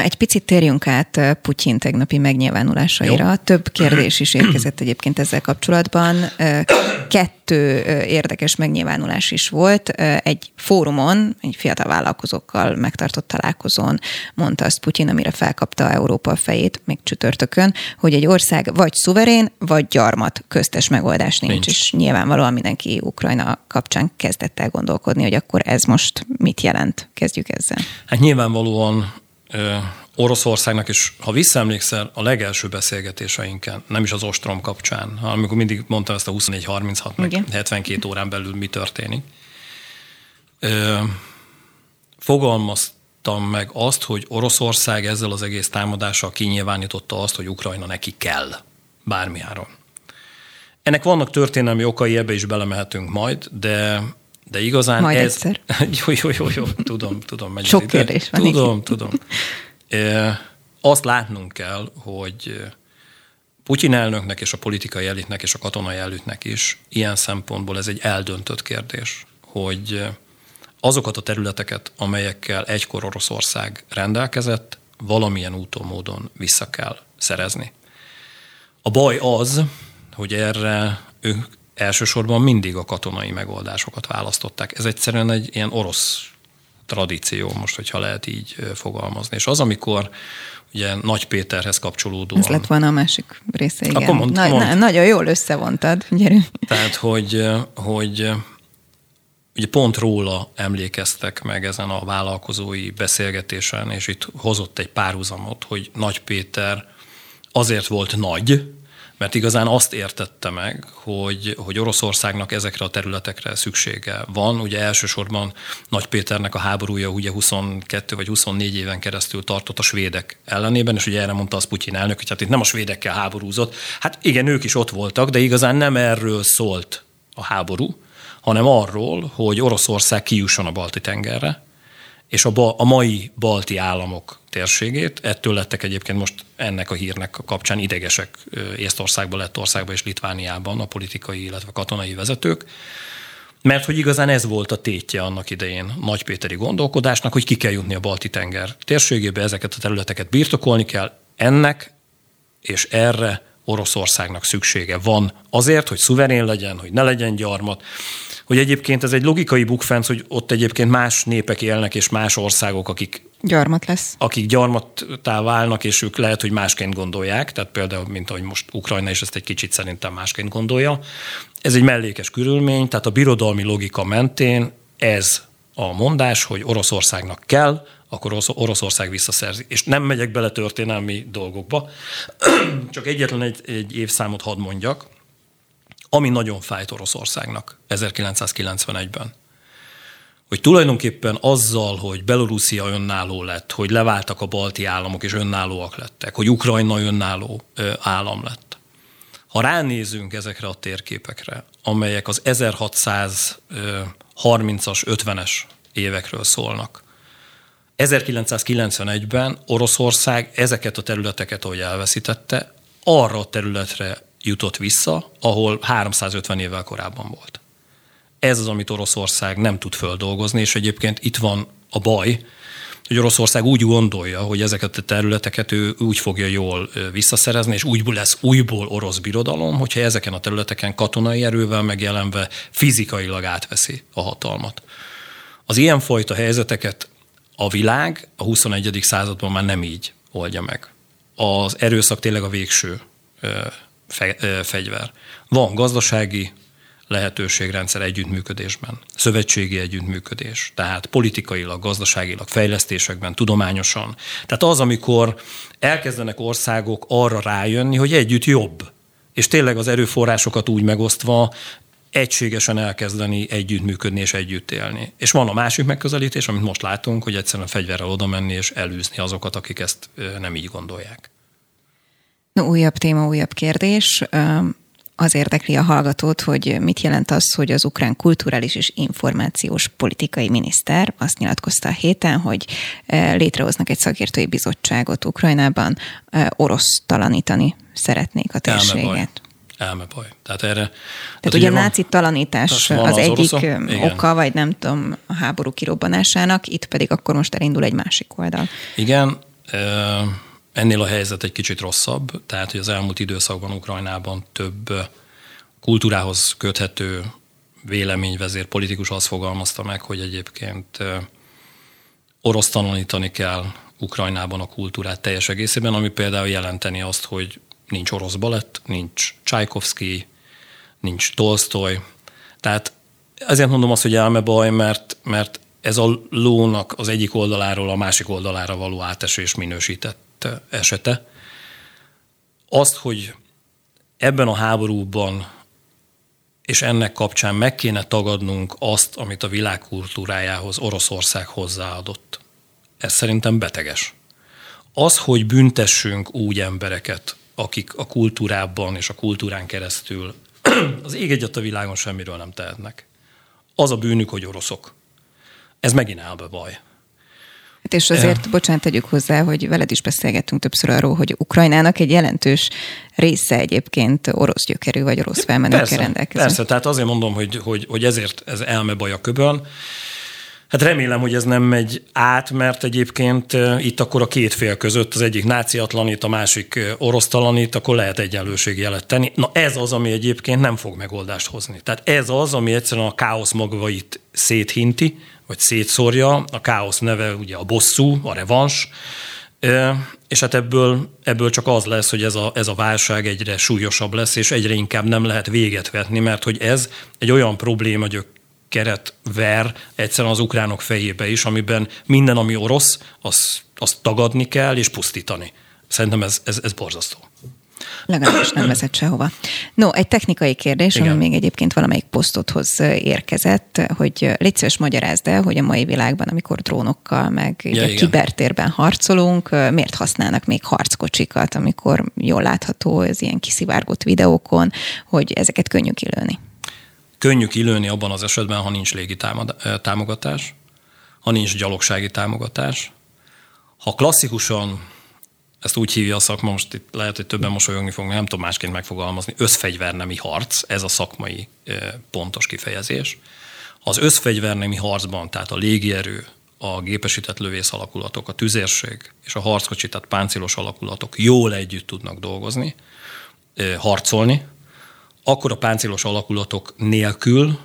egy picit térjünk át Putyin tegnapi megnyilvánulásaira. Jó. Több kérdés is érkezett egyébként ezzel kapcsolatban. Kettő érdekes megnyilvánulás is volt. Egy fórumon, egy fiatal vállalkozókkal megtartott találkozón mondta azt Putyin, amire felkapta Európa a fejét, még csütörtökön, hogy egy ország vagy szuverén, vagy gyarmat köztes megoldás nincs. nincs. És nyilvánvalóan mindenki Ukrajna kapcsán kezdett el gondolkodni, hogy akkor ez most mit jelent. Kezdjük ezzel. Hát nyilvánvalóan Oroszországnak, és ha visszaemlékszel a legelső beszélgetéseinken, nem is az ostrom kapcsán, amikor mindig mondtam ezt a 24-36, meg 72 órán belül mi történik, fogalmaztam meg azt, hogy Oroszország ezzel az egész támadással kinyilvánította azt, hogy Ukrajna neki kell bármiáron. Ennek vannak történelmi okai, ebbe is belemehetünk majd, de de igazán Majd ez... egyszer. jó, jó, jó, jó, tudom, tudom. Megy Sok kérdés van. Tudom, tudom. E, azt látnunk kell, hogy Putyin elnöknek és a politikai elitnek és a katonai elitnek is ilyen szempontból ez egy eldöntött kérdés, hogy azokat a területeket, amelyekkel egykor Oroszország rendelkezett, valamilyen úton, módon vissza kell szerezni. A baj az, hogy erre ők elsősorban mindig a katonai megoldásokat választották. Ez egyszerűen egy ilyen orosz tradíció, most, hogyha lehet így fogalmazni. És az, amikor ugye Nagy Péterhez kapcsolódóan... Ez lett volna a másik része, igen. Akkor mond, Na, mond. nagyon jól összevontad, gyerünk. Tehát, hogy, hogy ugye pont róla emlékeztek meg ezen a vállalkozói beszélgetésen, és itt hozott egy párhuzamot, hogy Nagy Péter azért volt nagy, mert igazán azt értette meg, hogy, hogy Oroszországnak ezekre a területekre szüksége van. Ugye elsősorban Nagy Péternek a háborúja ugye 22 vagy 24 éven keresztül tartott a svédek ellenében, és ugye erre mondta az Putyin elnök, hogy hát itt nem a svédekkel háborúzott. Hát igen, ők is ott voltak, de igazán nem erről szólt a háború, hanem arról, hogy Oroszország kijusson a Balti tengerre, és a, ba, a mai balti államok térségét, ettől lettek egyébként most ennek a hírnek kapcsán idegesek Észtországban, Lettországban és Litvániában a politikai, illetve katonai vezetők, mert hogy igazán ez volt a tétje annak idején nagypéteri gondolkodásnak, hogy ki kell jutni a balti tenger térségébe, ezeket a területeket birtokolni kell, ennek és erre Oroszországnak szüksége van. Azért, hogy szuverén legyen, hogy ne legyen gyarmat, hogy egyébként ez egy logikai bukfenc, hogy ott egyébként más népek élnek, és más országok, akik Gyarmat lesz. Akik gyarmattá válnak, és ők lehet, hogy másként gondolják, tehát például, mint ahogy most Ukrajna is ezt egy kicsit szerintem másként gondolja. Ez egy mellékes körülmény, tehát a birodalmi logika mentén ez a mondás, hogy Oroszországnak kell, akkor Oroszország visszaszerzi. És nem megyek bele történelmi dolgokba, csak egyetlen egy, egy évszámot hadd mondjak ami nagyon fájt Oroszországnak 1991-ben. Hogy tulajdonképpen azzal, hogy Belorusszia önálló lett, hogy leváltak a balti államok és önállóak lettek, hogy Ukrajna önálló állam lett. Ha ránézünk ezekre a térképekre, amelyek az 1630-as, 50-es évekről szólnak, 1991-ben Oroszország ezeket a területeket, ahogy elveszítette, arra a területre jutott vissza, ahol 350 évvel korábban volt. Ez az, amit Oroszország nem tud földolgozni, és egyébként itt van a baj, hogy Oroszország úgy gondolja, hogy ezeket a területeket ő úgy fogja jól visszaszerezni, és úgy lesz újból orosz birodalom, hogyha ezeken a területeken katonai erővel megjelenve fizikailag átveszi a hatalmat. Az ilyenfajta helyzeteket a világ a 21. században már nem így oldja meg. Az erőszak tényleg a végső fe, fegyver. Van gazdasági lehetőségrendszer együttműködésben, szövetségi együttműködés, tehát politikailag, gazdaságilag, fejlesztésekben, tudományosan. Tehát az, amikor elkezdenek országok arra rájönni, hogy együtt jobb, és tényleg az erőforrásokat úgy megosztva egységesen elkezdeni együttműködni és együtt élni. És van a másik megközelítés, amit most látunk, hogy egyszerűen fegyverrel oda menni és elűzni azokat, akik ezt nem így gondolják. No, újabb téma, újabb kérdés. Az érdekli a hallgatót, hogy mit jelent az, hogy az ukrán kulturális és információs politikai miniszter azt nyilatkozta a héten, hogy létrehoznak egy szakértői bizottságot Ukrajnában, orosz talanítani szeretnék a térséget. Elmebaj. Tehát erre... Tehát, tehát ugye a náci talanítás az, az egyik oroszok? oka, vagy nem tudom, a háború kirobbanásának, itt pedig akkor most elindul egy másik oldal. Igen, Ennél a helyzet egy kicsit rosszabb, tehát hogy az elmúlt időszakban Ukrajnában több kultúrához köthető véleményvezér politikus azt fogalmazta meg, hogy egyébként orosz tanulítani kell Ukrajnában a kultúrát teljes egészében, ami például jelenteni azt, hogy nincs orosz balett, nincs Csajkovszki, nincs Tolstoy. Tehát ezért mondom azt, hogy elmebaj, mert, mert ez a lónak az egyik oldaláról a másik oldalára való átesés minősített esete. Azt, hogy ebben a háborúban és ennek kapcsán meg kéne tagadnunk azt, amit a világ kultúrájához Oroszország hozzáadott. Ez szerintem beteges. Az, hogy büntessünk úgy embereket, akik a kultúrában és a kultúrán keresztül az ég egyet a világon semmiről nem tehetnek. Az a bűnük, hogy oroszok. Ez megint áll be baj. Hát és azért, bocsánat, tegyük hozzá, hogy veled is beszélgettünk többször arról, hogy Ukrajnának egy jelentős része egyébként orosz gyökerű vagy orosz felmenőkkel rendelkezik. Persze, tehát azért mondom, hogy, hogy, hogy ezért ez elmebaj a köbön. Hát remélem, hogy ez nem megy át, mert egyébként itt akkor a két fél között az egyik náciatlanít, a másik orosztalanít, akkor lehet egyenlőségjelet tenni. Na ez az, ami egyébként nem fog megoldást hozni. Tehát ez az, ami egyszerűen a káosz magvait széthinti, vagy szétszórja. A káosz neve ugye a bosszú, a revans, és hát ebből, ebből csak az lesz, hogy ez a, ez a válság egyre súlyosabb lesz, és egyre inkább nem lehet véget vetni, mert hogy ez egy olyan probléma keret ver egyszerűen az ukránok fejébe is, amiben minden, ami orosz, azt, azt tagadni kell és pusztítani. Szerintem ez, ez, ez borzasztó. Legalábbis nem vezet sehova. No, egy technikai kérdés, Igen. ami még egyébként valamelyik posztothoz érkezett, hogy légy szíves magyarázd el, hogy a mai világban, amikor drónokkal, meg ja, kibertérben harcolunk, miért használnak még harckocsikat, amikor jól látható ez ilyen kiszivárgott videókon, hogy ezeket könnyű kilőni könnyű kilőni abban az esetben, ha nincs légi támogatás, ha nincs gyalogsági támogatás. Ha klasszikusan, ezt úgy hívja a szakma, most itt lehet, hogy többen mosolyogni fognak, nem tudom másként megfogalmazni, összfegyvernemi harc, ez a szakmai pontos kifejezés. Az összfegyvernemi harcban, tehát a légierő, a gépesített lövész alakulatok, a tüzérség és a harckocsi, tehát páncélos alakulatok jól együtt tudnak dolgozni, harcolni, akkor a páncélos alakulatok nélkül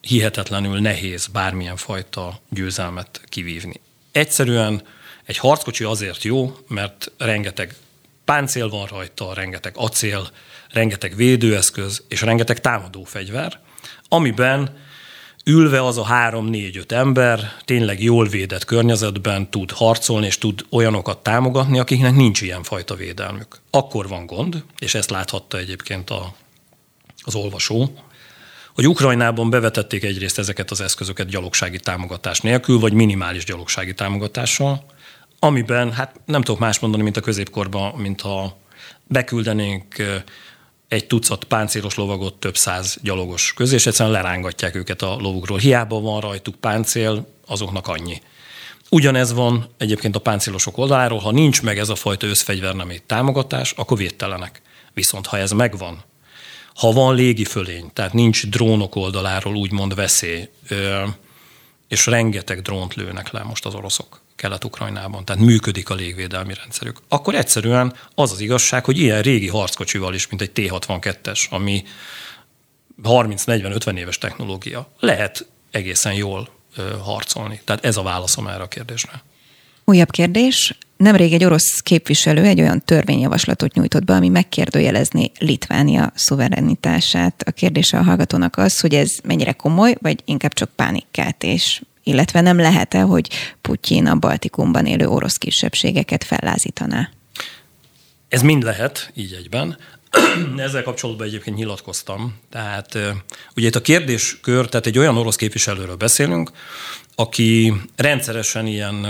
hihetetlenül nehéz bármilyen fajta győzelmet kivívni. Egyszerűen egy harckocsi azért jó, mert rengeteg páncél van rajta, rengeteg acél, rengeteg védőeszköz és rengeteg támadófegyver, amiben ülve az a három-négy-öt ember tényleg jól védett környezetben tud harcolni, és tud olyanokat támogatni, akiknek nincs ilyen fajta védelmük. Akkor van gond, és ezt láthatta egyébként a az olvasó, hogy Ukrajnában bevetették egyrészt ezeket az eszközöket gyalogsági támogatás nélkül, vagy minimális gyalogsági támogatással, amiben, hát nem tudok más mondani, mint a középkorban, mintha beküldenénk egy tucat páncélos lovagot több száz gyalogos közé, és egyszerűen lerángatják őket a lovukról. Hiába van rajtuk páncél, azoknak annyi. Ugyanez van egyébként a páncélosok oldaláról, ha nincs meg ez a fajta összfegyvernemi támogatás, akkor védtelenek. Viszont ha ez megvan, ha van légi fölény, tehát nincs drónok oldaláról úgymond veszély, és rengeteg drónt lőnek le most az oroszok Kelet-Ukrajnában, tehát működik a légvédelmi rendszerük, akkor egyszerűen az az igazság, hogy ilyen régi harckocsival is, mint egy T-62-es, ami 30-40-50 éves technológia, lehet egészen jól harcolni. Tehát ez a válaszom erre a kérdésre. Újabb kérdés. Nemrég egy orosz képviselő egy olyan törvényjavaslatot nyújtott be, ami megkérdőjelezni Litvánia szuverenitását. A kérdése a hallgatónak az, hogy ez mennyire komoly, vagy inkább csak pánikkeltés, illetve nem lehet-e, hogy Putyin a Baltikumban élő orosz kisebbségeket fellázítaná? Ez mind lehet, így egyben. Ezzel kapcsolatban egyébként nyilatkoztam. Tehát ugye itt a kérdéskör, tehát egy olyan orosz képviselőről beszélünk, aki rendszeresen ilyen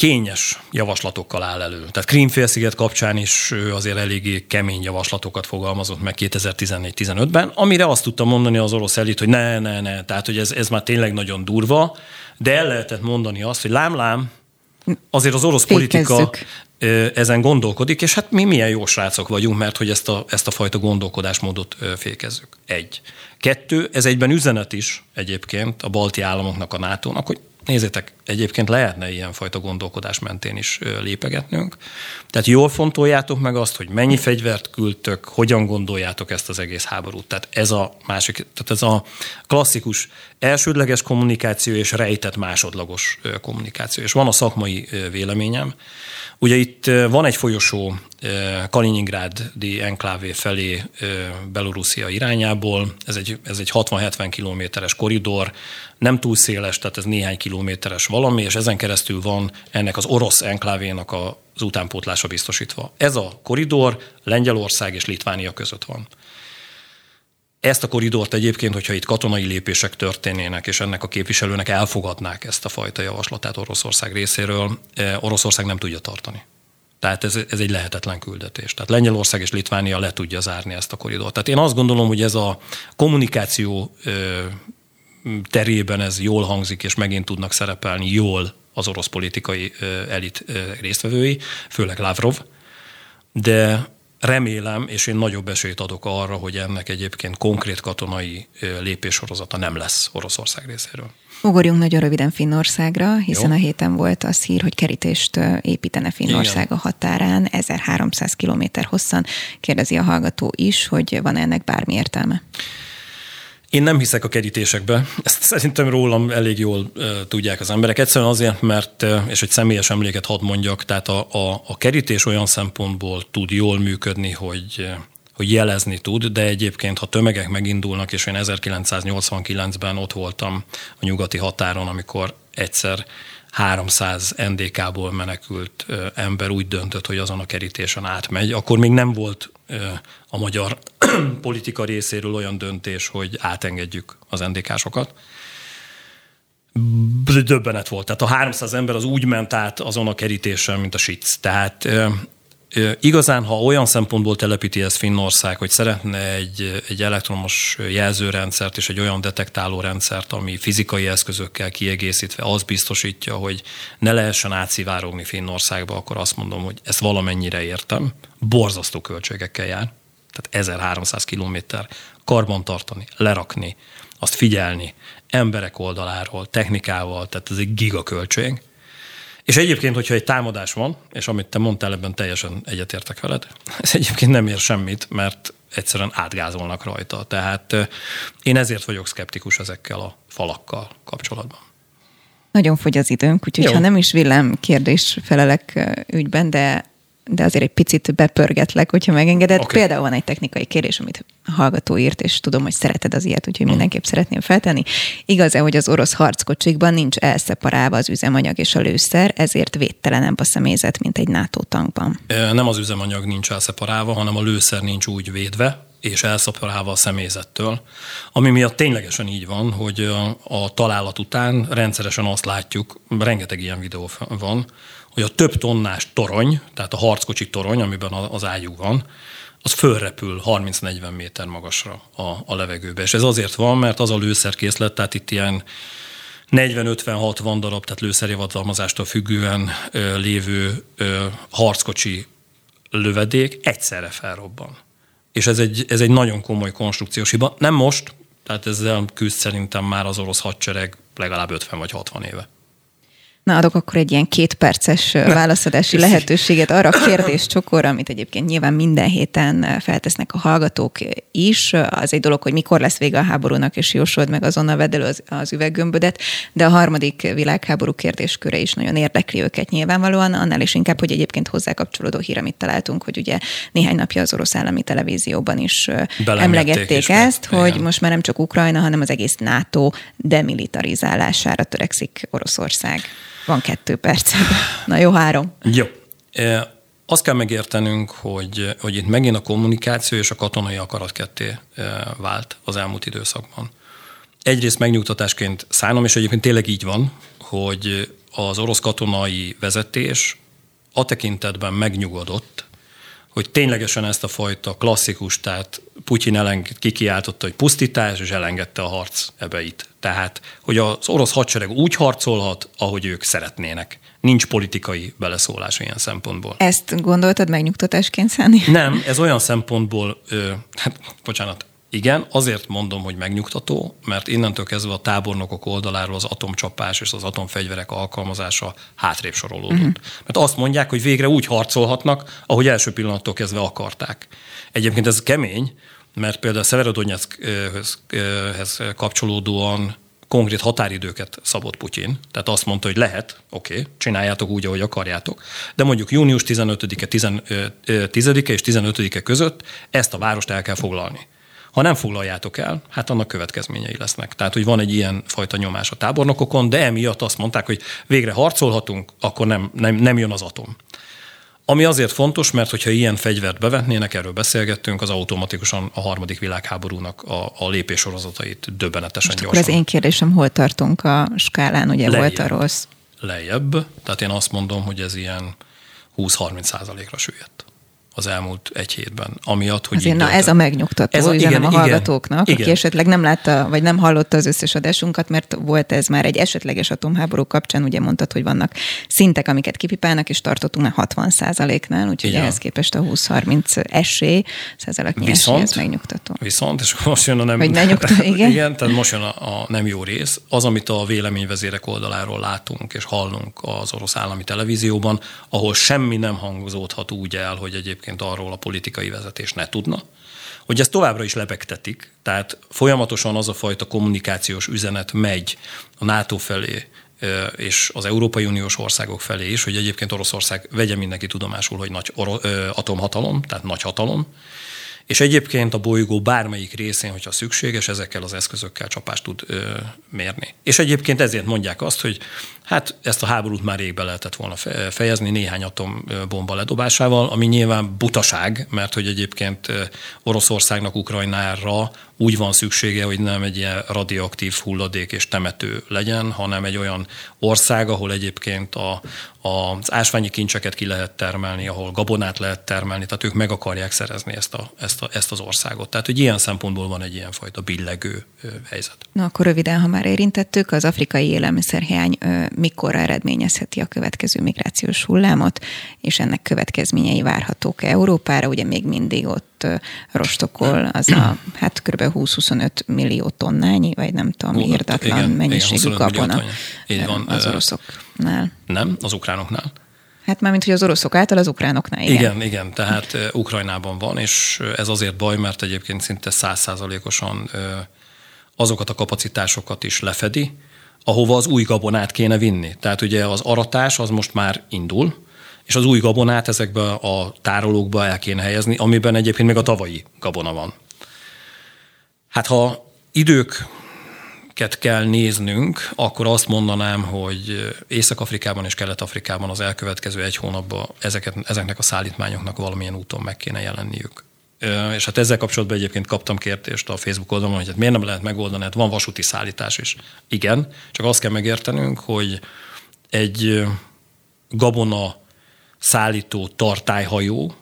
kényes javaslatokkal áll elő. Tehát Krímfélsziget kapcsán is azért eléggé kemény javaslatokat fogalmazott meg 2014-15-ben, amire azt tudta mondani az orosz elit, hogy ne, ne, ne, tehát hogy ez, ez már tényleg nagyon durva, de el lehetett mondani azt, hogy lám-lám, azért az orosz Fékezzük. politika ezen gondolkodik, és hát mi milyen jó srácok vagyunk, mert hogy ezt a, ezt a fajta gondolkodásmódot fékezzük. Egy. Kettő, ez egyben üzenet is egyébként a balti államoknak, a NATO-nak, hogy Nézzétek, egyébként lehetne ilyenfajta gondolkodás mentén is lépegetnünk. Tehát jól fontoljátok meg azt, hogy mennyi fegyvert küldtök, hogyan gondoljátok ezt az egész háborút. Tehát ez a másik, tehát ez a klasszikus elsődleges kommunikáció és rejtett másodlagos kommunikáció. És van a szakmai véleményem. Ugye itt van egy folyosó Kaliningrádi enklávé felé Belorusszia irányából, ez egy, ez egy 60-70 kilométeres koridor, nem túl széles, tehát ez néhány kilométeres valami, és ezen keresztül van ennek az orosz enklávénak az utánpótlása biztosítva. Ez a koridor Lengyelország és Litvánia között van. Ezt a koridort egyébként, hogyha itt katonai lépések történnének, és ennek a képviselőnek elfogadnák ezt a fajta javaslatát Oroszország részéről, Oroszország nem tudja tartani. Tehát ez, ez egy lehetetlen küldetés. Tehát Lengyelország és Litvánia le tudja zárni ezt a koridort. Tehát én azt gondolom, hogy ez a kommunikáció terében ez jól hangzik, és megint tudnak szerepelni jól az orosz politikai elit résztvevői, főleg Lavrov, de remélem, és én nagyobb esélyt adok arra, hogy ennek egyébként konkrét katonai lépéssorozata nem lesz Oroszország részéről. Ugorjunk nagyon röviden Finnországra, hiszen Jó. a héten volt az hír, hogy kerítést építene Finnország Igen. a határán, 1300 km hosszan. Kérdezi a hallgató is, hogy van ennek bármi értelme? Én nem hiszek a kerítésekbe. Ezt szerintem rólam elég jól uh, tudják az emberek. Egyszerűen azért, mert, uh, és egy személyes emléket hadd mondjak, tehát a, a, a kerítés olyan szempontból tud jól működni, hogy, hogy jelezni tud, de egyébként, ha tömegek megindulnak, és én 1989-ben ott voltam a nyugati határon, amikor egyszer 300 NDK-ból menekült ember úgy döntött, hogy azon a kerítésen átmegy, akkor még nem volt a magyar politika részéről olyan döntés, hogy átengedjük az NDK-sokat. Döbbenet volt. Tehát a 300 ember az úgy ment át azon a kerítésen, mint a SIC. Tehát Igazán, ha olyan szempontból telepíti ezt Finnország, hogy szeretne egy, egy elektromos jelzőrendszert és egy olyan detektáló rendszert, ami fizikai eszközökkel kiegészítve az biztosítja, hogy ne lehessen átszivárogni Finnországba, akkor azt mondom, hogy ezt valamennyire értem. Borzasztó költségekkel jár. Tehát 1300 kilométer karban tartani, lerakni, azt figyelni, emberek oldaláról, technikával, tehát ez egy gigaköltség. És egyébként, hogyha egy támadás van, és amit te mondtál, ebben teljesen egyetértek veled, ez egyébként nem ér semmit, mert egyszerűen átgázolnak rajta. Tehát én ezért vagyok szkeptikus ezekkel a falakkal kapcsolatban. Nagyon fogy az időnk, úgyhogy Jó. ha nem is villám kérdés felelek ügyben, de de azért egy picit bepörgetlek, hogyha megengeded. Okay. Például van egy technikai kérdés, amit a hallgató írt, és tudom, hogy szereted az ilyet, úgyhogy mm. mindenképp szeretném feltenni. Igaz-e, hogy az orosz harckocsikban nincs elszeparálva az üzemanyag és a lőszer, ezért védtelenebb a személyzet, mint egy NATO tankban? Nem az üzemanyag nincs elszeparálva, hanem a lőszer nincs úgy védve, és elszaporálva a személyzettől, ami miatt ténylegesen így van, hogy a, találat után rendszeresen azt látjuk, rengeteg ilyen videó van, hogy a több tonnás torony, tehát a harckocsi torony, amiben az ágyú van, az fölrepül 30-40 méter magasra a, a levegőbe. És ez azért van, mert az a lőszerkészlet, tehát itt ilyen 40-50-60 darab, tehát lőszerjavadalmazástól függően ö, lévő ö, harckocsi lövedék egyszerre felrobban. És ez egy, ez egy nagyon komoly konstrukciós hiba. Nem most, tehát ezzel küzd szerintem már az orosz hadsereg legalább 50 vagy 60 éve. Na, adok akkor egy ilyen kétperces válaszadási lehetőséget arra a kérdés csokorra, amit egyébként nyilván minden héten feltesznek a hallgatók is. Az egy dolog, hogy mikor lesz vége a háborúnak, és jósold meg azonnal vedd elő az, az üveggömbödet, de a harmadik világháború kérdésköre is nagyon érdekli őket nyilvánvalóan, annál is inkább, hogy egyébként hozzá kapcsolódó hír, amit találtunk, hogy ugye néhány napja az orosz állami televízióban is emlegették is ezt, meg. hogy Igen. most már nem csak Ukrajna, hanem az egész NATO demilitarizálására törekszik Oroszország. Van kettő perc. Na jó, három. Jó. E, azt kell megértenünk, hogy, hogy itt megint a kommunikáció és a katonai akarat ketté e, vált az elmúlt időszakban. Egyrészt megnyugtatásként szállom, és egyébként tényleg így van, hogy az orosz katonai vezetés a tekintetben megnyugodott, hogy ténylegesen ezt a fajta klasszikus, tehát Putyin elenged, kikiáltotta, hogy pusztítás, és elengedte a harc ebeit. Tehát, hogy az orosz hadsereg úgy harcolhat, ahogy ők szeretnének. Nincs politikai beleszólás ilyen szempontból. Ezt gondoltad megnyugtatásként szállni? Nem, ez olyan szempontból, ö, hát bocsánat, igen, azért mondom, hogy megnyugtató, mert innentől kezdve a tábornokok oldaláról az atomcsapás és az atomfegyverek alkalmazása hátrébb sorolódott. Uh-huh. Mert azt mondják, hogy végre úgy harcolhatnak, ahogy első pillanattól kezdve akarták. Egyébként ez kemény, mert például a Severodonyeckhez kapcsolódóan konkrét határidőket szabott Putyin. Tehát azt mondta, hogy lehet, oké, okay, csináljátok úgy, ahogy akarjátok, de mondjuk június 15-e, 10 és 15-e között ezt a várost el kell foglalni. Ha nem foglaljátok el, hát annak következményei lesznek. Tehát, hogy van egy ilyen fajta nyomás a tábornokokon, de emiatt azt mondták, hogy végre harcolhatunk, akkor nem, nem, nem jön az atom. Ami azért fontos, mert hogyha ilyen fegyvert bevetnének, erről beszélgettünk, az automatikusan a harmadik világháborúnak a, a lépéssorozatait döbbenetesen Most gyorsan. Akkor az én kérdésem, hol tartunk a skálán, ugye lejjebb, volt a rossz? Lejjebb, tehát én azt mondom, hogy ez ilyen 20-30 százalékra süllyedt. Az elmúlt egy hétben. Amiatt, hogy Azért, na ez a megnyugtató ez a, üzenem igen, a hallgatóknak, igen, aki esetleg nem látta, vagy nem hallotta az összes adásunkat, mert volt ez már egy esetleges atomháború kapcsán, ugye mondtad, hogy vannak szintek, amiket kipipálnak, és tartottunk már 60% nál úgyhogy igen. ehhez képest a 20-30 esély, százaléknyi viszont, esély, ez megnyugtató. Viszont, és most jön a nem... Vagy megnyugtató, igen. igen, tehát most jön a, a nem jó rész. Az, amit a véleményvezérek oldaláról látunk és hallunk az orosz állami televízióban, ahol semmi nem hangozódhat úgy el, hogy egyébként arról a politikai vezetés ne tudna, hogy ezt továbbra is lebegtetik, tehát folyamatosan az a fajta kommunikációs üzenet megy a NATO felé, és az Európai Uniós országok felé is, hogy egyébként Oroszország vegye mindenki tudomásul, hogy nagy atomhatalom, tehát nagy hatalom, és egyébként a bolygó bármelyik részén, hogyha szükséges, ezekkel az eszközökkel csapást tud ö, mérni. És egyébként ezért mondják azt, hogy hát ezt a háborút már rég be lehetett volna fejezni néhány atombomba ledobásával, ami nyilván butaság, mert hogy egyébként Oroszországnak Ukrajnára úgy van szüksége, hogy nem egy ilyen radioaktív hulladék és temető legyen, hanem egy olyan ország, ahol egyébként a, az ásványi kincseket ki lehet termelni, ahol gabonát lehet termelni, tehát ők meg akarják szerezni ezt, a, ezt, a, ezt az országot. Tehát, hogy ilyen szempontból van egy ilyenfajta billegő helyzet. Na akkor röviden, ha már érintettük, az afrikai élelmiszerhiány mikor eredményezheti a következő migrációs hullámot, és ennek következményei várhatók Európára, ugye még mindig ott rostokol az a hát kb. 20-25 millió tonnányi, vagy nem tudom, Hú, írdatlan igen, mennyiségű igen, gabona van. az oroszoknál. Nem, az ukránoknál. Hát már mint hogy az oroszok által az ukránoknál, igen. Igen, igen, tehát Ukrajnában van, és ez azért baj, mert egyébként szinte százszázalékosan azokat a kapacitásokat is lefedi, ahova az új gabonát kéne vinni. Tehát ugye az aratás az most már indul, és az új gabonát ezekbe a tárolókba el kéne helyezni, amiben egyébként még a tavalyi gabona van. Hát ha időket kell néznünk, akkor azt mondanám, hogy Észak-Afrikában és Kelet-Afrikában az elkövetkező egy hónapban ezeket, ezeknek a szállítmányoknak valamilyen úton meg kéne jelenniük. És hát ezzel kapcsolatban egyébként kaptam kérdést a Facebook oldalon, hogy hát miért nem lehet megoldani, hát van vasúti szállítás is. Igen, csak azt kell megértenünk, hogy egy gabona szállító tartályhajó,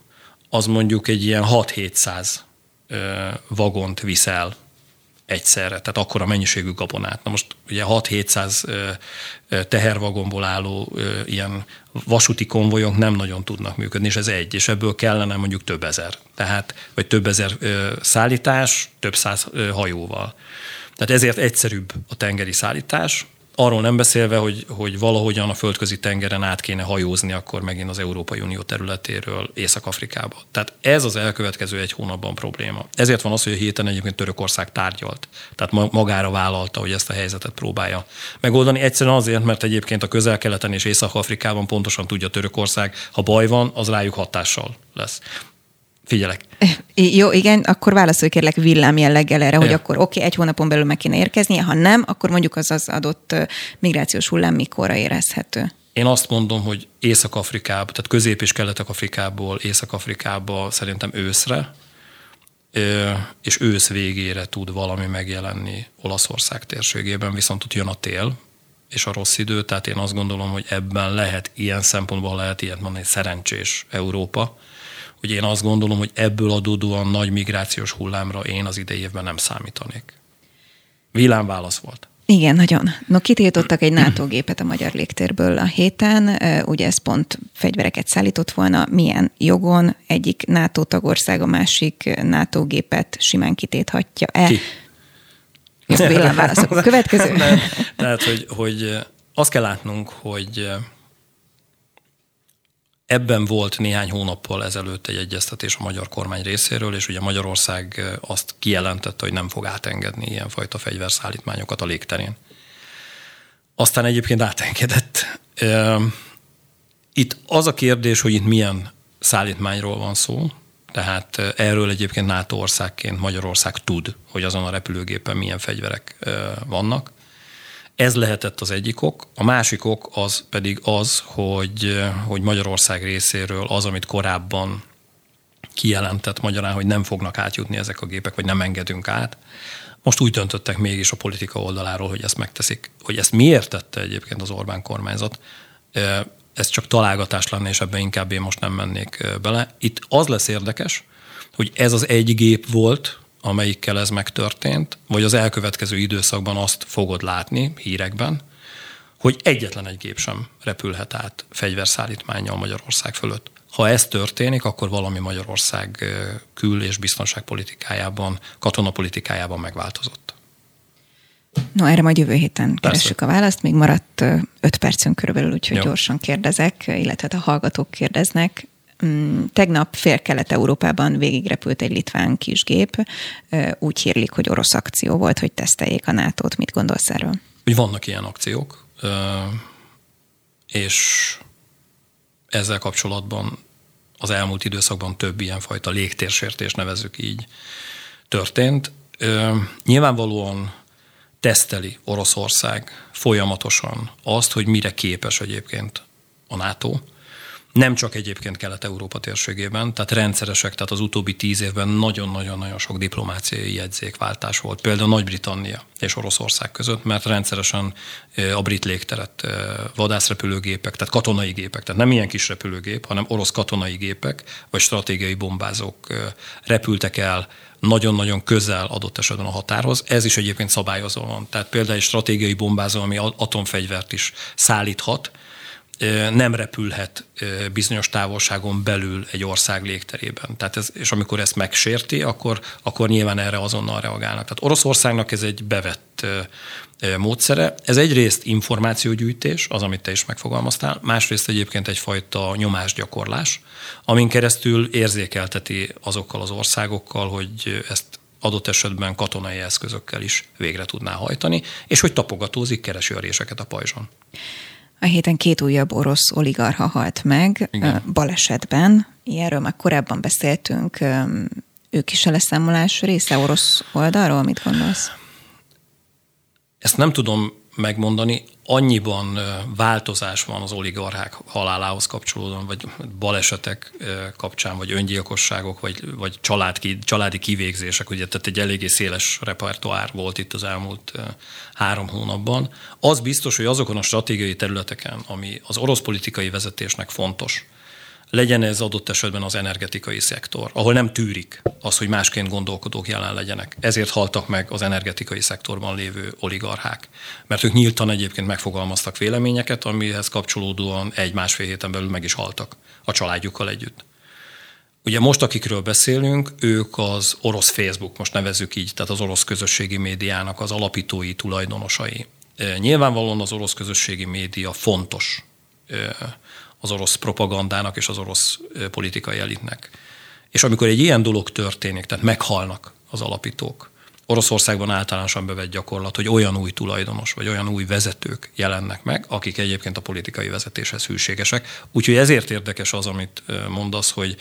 az mondjuk egy ilyen 6-700 vagont viszel egyszerre, tehát akkora mennyiségű gabonát. Na most ugye 6-700 tehervagonból álló ilyen vasúti konvojok nem nagyon tudnak működni, és ez egy, és ebből kellene mondjuk több ezer, tehát, vagy több ezer szállítás, több száz hajóval. Tehát ezért egyszerűbb a tengeri szállítás, Arról nem beszélve, hogy, hogy valahogyan a földközi tengeren át kéne hajózni akkor megint az Európai Unió területéről Észak-Afrikába. Tehát ez az elkövetkező egy hónapban probléma. Ezért van az, hogy a héten egyébként Törökország tárgyalt. Tehát magára vállalta, hogy ezt a helyzetet próbálja megoldani. Egyszerűen azért, mert egyébként a közel-keleten és Észak-Afrikában pontosan tudja Törökország, ha baj van, az rájuk hatással lesz. Figyelek. Jó, igen, akkor válaszolj kérlek villám jelleggel erre, hogy akkor oké, okay, egy hónapon belül meg kéne érkeznie, ha nem, akkor mondjuk az az adott migrációs hullám mikorra érezhető. Én azt mondom, hogy Észak-Afrikába, tehát Közép- és Kelet-Afrikából Észak-Afrikába szerintem őszre, és ősz végére tud valami megjelenni Olaszország térségében, viszont ott jön a tél, és a rossz idő, tehát én azt gondolom, hogy ebben lehet ilyen szempontból lehet ilyet mondani, szerencsés Európa, hogy én azt gondolom, hogy ebből adódóan nagy migrációs hullámra én az idei évben nem számítanék. Vilám válasz volt. Igen, nagyon. No, kitiltottak egy NATO gépet a magyar légtérből a héten, ugye ez pont fegyvereket szállított volna, milyen jogon egyik NATO tagország a másik NATO gépet simán kitéthatja el. Ki? válaszok. A következő. Tehát, hogy, hogy azt kell látnunk, hogy Ebben volt néhány hónappal ezelőtt egy egyeztetés a magyar kormány részéről, és ugye Magyarország azt kijelentette, hogy nem fog átengedni ilyenfajta fegyverszállítmányokat a légterén. Aztán egyébként átengedett. Itt az a kérdés, hogy itt milyen szállítmányról van szó, tehát erről egyébként NATO országként Magyarország tud, hogy azon a repülőgépen milyen fegyverek vannak. Ez lehetett az egyik ok. A másik ok az pedig az, hogy, hogy Magyarország részéről az, amit korábban kijelentett magyarán, hogy nem fognak átjutni ezek a gépek, vagy nem engedünk át. Most úgy döntöttek mégis a politika oldaláról, hogy ezt megteszik. Hogy ezt miért tette egyébként az Orbán kormányzat, ez csak találgatás lenne, és ebben inkább én most nem mennék bele. Itt az lesz érdekes, hogy ez az egy gép volt, amelyikkel ez megtörtént, vagy az elkövetkező időszakban azt fogod látni hírekben, hogy egyetlen egy gép sem repülhet át fegyverszállítmányjal Magyarország fölött. Ha ez történik, akkor valami Magyarország kül- és biztonságpolitikájában, katonapolitikájában megváltozott. No, erre majd jövő héten keressük a választ. Még maradt öt percünk körülbelül, úgyhogy Jó. gyorsan kérdezek, illetve a hallgatók kérdeznek. Mm, tegnap fél-kelet-európában végigrepült egy litván kisgép. Úgy hírlik, hogy orosz akció volt, hogy teszteljék a nato -t. Mit gondolsz erről? Hogy vannak ilyen akciók, és ezzel kapcsolatban az elmúlt időszakban több ilyen fajta légtérsértés, nevezzük így, történt. Nyilvánvalóan teszteli Oroszország folyamatosan azt, hogy mire képes egyébként a NATO, nem csak egyébként Kelet-Európa térségében, tehát rendszeresek, tehát az utóbbi tíz évben nagyon-nagyon-nagyon sok diplomáciai jegyzékváltás volt, például Nagy-Britannia és Oroszország között, mert rendszeresen a brit légteret vadászrepülőgépek, tehát katonai gépek, tehát nem ilyen kis repülőgép, hanem orosz katonai gépek, vagy stratégiai bombázók repültek el nagyon-nagyon közel adott esetben a határhoz. Ez is egyébként szabályozva van. Tehát például egy stratégiai bombázó, ami atomfegyvert is szállíthat, nem repülhet bizonyos távolságon belül egy ország légterében. Tehát ez, és amikor ezt megsérti, akkor, akkor nyilván erre azonnal reagálnak. Tehát Oroszországnak ez egy bevett módszere. Ez egyrészt információgyűjtés, az, amit te is megfogalmaztál, másrészt egyébként egyfajta nyomásgyakorlás, amin keresztül érzékelteti azokkal az országokkal, hogy ezt adott esetben katonai eszközökkel is végre tudná hajtani, és hogy tapogatózik, keresi a réseket a pajzson. A héten két újabb orosz oligarha halt meg Igen. balesetben. Ilyenről már korábban beszéltünk. Ők is a leszámolás része orosz oldalról? Mit gondolsz? Ezt nem tudom megmondani. Annyiban változás van az oligarchák halálához kapcsolódóan, vagy balesetek kapcsán, vagy öngyilkosságok, vagy, vagy család, családi kivégzések, ugye, tehát egy eléggé széles repertoár volt itt az elmúlt három hónapban. Az biztos, hogy azokon a stratégiai területeken, ami az orosz politikai vezetésnek fontos, legyen ez adott esetben az energetikai szektor, ahol nem tűrik az, hogy másként gondolkodók jelen legyenek. Ezért haltak meg az energetikai szektorban lévő oligarchák. Mert ők nyíltan egyébként megfogalmaztak véleményeket, amihez kapcsolódóan egy-másfél héten belül meg is haltak a családjukkal együtt. Ugye most, akikről beszélünk, ők az orosz Facebook, most nevezzük így, tehát az orosz közösségi médiának az alapítói, tulajdonosai. Nyilvánvalóan az orosz közösségi média fontos az orosz propagandának és az orosz politikai elitnek. És amikor egy ilyen dolog történik, tehát meghalnak az alapítók, Oroszországban általánosan bevett gyakorlat, hogy olyan új tulajdonos, vagy olyan új vezetők jelennek meg, akik egyébként a politikai vezetéshez hűségesek. Úgyhogy ezért érdekes az, amit mondasz, hogy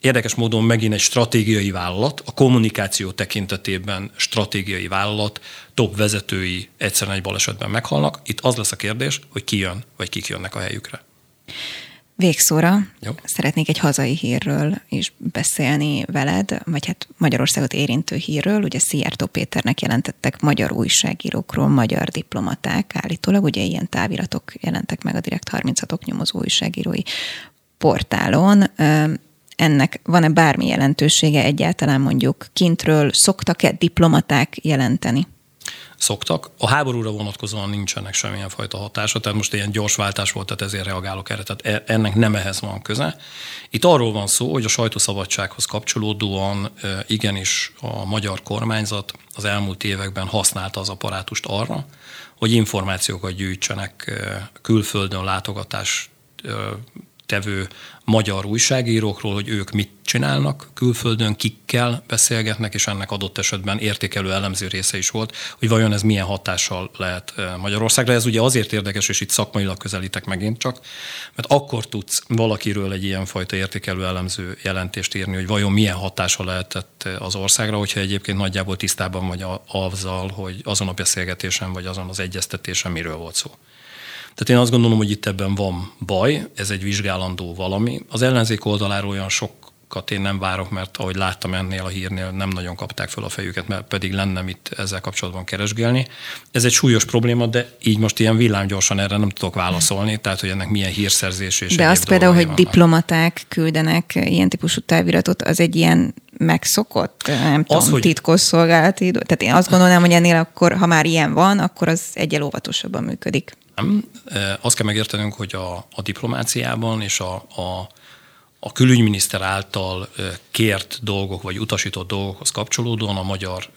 érdekes módon megint egy stratégiai vállalat, a kommunikáció tekintetében stratégiai vállalat, top vezetői egyszerűen egy balesetben meghalnak. Itt az lesz a kérdés, hogy ki jön, vagy kik jönnek a helyükre. Végszóra Jó. szeretnék egy hazai hírről is beszélni veled, vagy hát Magyarországot érintő hírről. Ugye Szijjártó Péternek jelentettek magyar újságírókról, magyar diplomaták állítólag, ugye ilyen táviratok jelentek meg a Direkt 36-ok nyomozó újságírói portálon. Ennek van-e bármi jelentősége egyáltalán mondjuk kintről? Szoktak-e diplomaták jelenteni? Szoktak. A háborúra vonatkozóan nincsenek semmilyen fajta hatása, tehát most ilyen gyors váltás volt, tehát ezért reagálok erre, tehát e, ennek nem ehhez van köze. Itt arról van szó, hogy a sajtószabadsághoz kapcsolódóan igenis a magyar kormányzat az elmúlt években használta az apparátust arra, hogy információkat gyűjtsenek külföldön látogatás tevő magyar újságírókról, hogy ők mit csinálnak külföldön, kikkel beszélgetnek, és ennek adott esetben értékelő elemző része is volt, hogy vajon ez milyen hatással lehet Magyarországra. Ez ugye azért érdekes, és itt szakmailag közelítek megint csak, mert akkor tudsz valakiről egy ilyen fajta értékelő elemző jelentést írni, hogy vajon milyen hatása lehetett az országra, hogyha egyébként nagyjából tisztában vagy azzal, hogy azon a beszélgetésen, vagy azon az egyeztetésen miről volt szó. Tehát én azt gondolom, hogy itt ebben van baj, ez egy vizsgálandó valami. Az ellenzék oldaláról olyan sok válaszokat én nem várok, mert ahogy láttam ennél a hírnél, nem nagyon kapták fel a fejüket, mert pedig lenne mit ezzel kapcsolatban keresgélni. Ez egy súlyos probléma, de így most ilyen villámgyorsan erre nem tudok válaszolni, tehát hogy ennek milyen hírszerzés és De azt például, hogy vannak. diplomaták küldenek ilyen típusú táviratot, az egy ilyen megszokott, nem az, tudom, hogy... titkos szolgálati. Tehát én azt gondolnám, hogy ennél akkor, ha már ilyen van, akkor az egyel óvatosabban működik. Nem. Azt kell megértenünk, hogy a, a diplomáciában és a, a, a külügyminiszter által kért dolgok vagy utasított dolgokhoz kapcsolódóan a magyar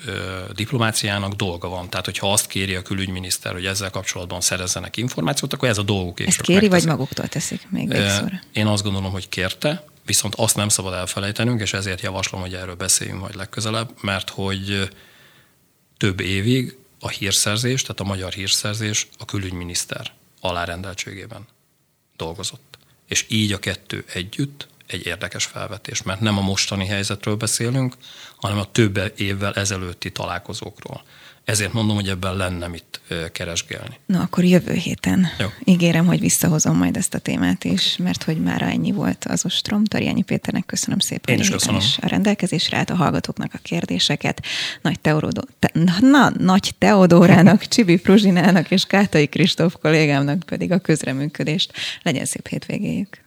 diplomáciának dolga van. Tehát, hogyha azt kéri a külügyminiszter, hogy ezzel kapcsolatban szerezzenek információt, akkor ez a dolguk. Ezt kéri, megteszik. vagy maguktól teszik még végszóra? Én azt gondolom, hogy kérte, viszont azt nem szabad elfelejtenünk, és ezért javaslom, hogy erről beszéljünk majd legközelebb, mert hogy több évig a hírszerzés, tehát a magyar hírszerzés a külügyminiszter alárendeltségében dolgozott. És így a kettő együtt egy érdekes felvetés, mert nem a mostani helyzetről beszélünk, hanem a több évvel ezelőtti találkozókról. Ezért mondom, hogy ebben lenne mit keresgélni. Na, akkor jövő héten Jó. ígérem, hogy visszahozom majd ezt a témát is, mert hogy már ennyi volt az ostrom. Tarjányi Péternek köszönöm szépen. Én is köszönöm. Is a rendelkezésre állt a hallgatóknak a kérdéseket. Nagy, Teorodó, te, na, Nagy Teodórának, Csibi Pruzsinának és Kátai Kristóf kollégámnak pedig a közreműködést. Legyen szép hétvégéjük!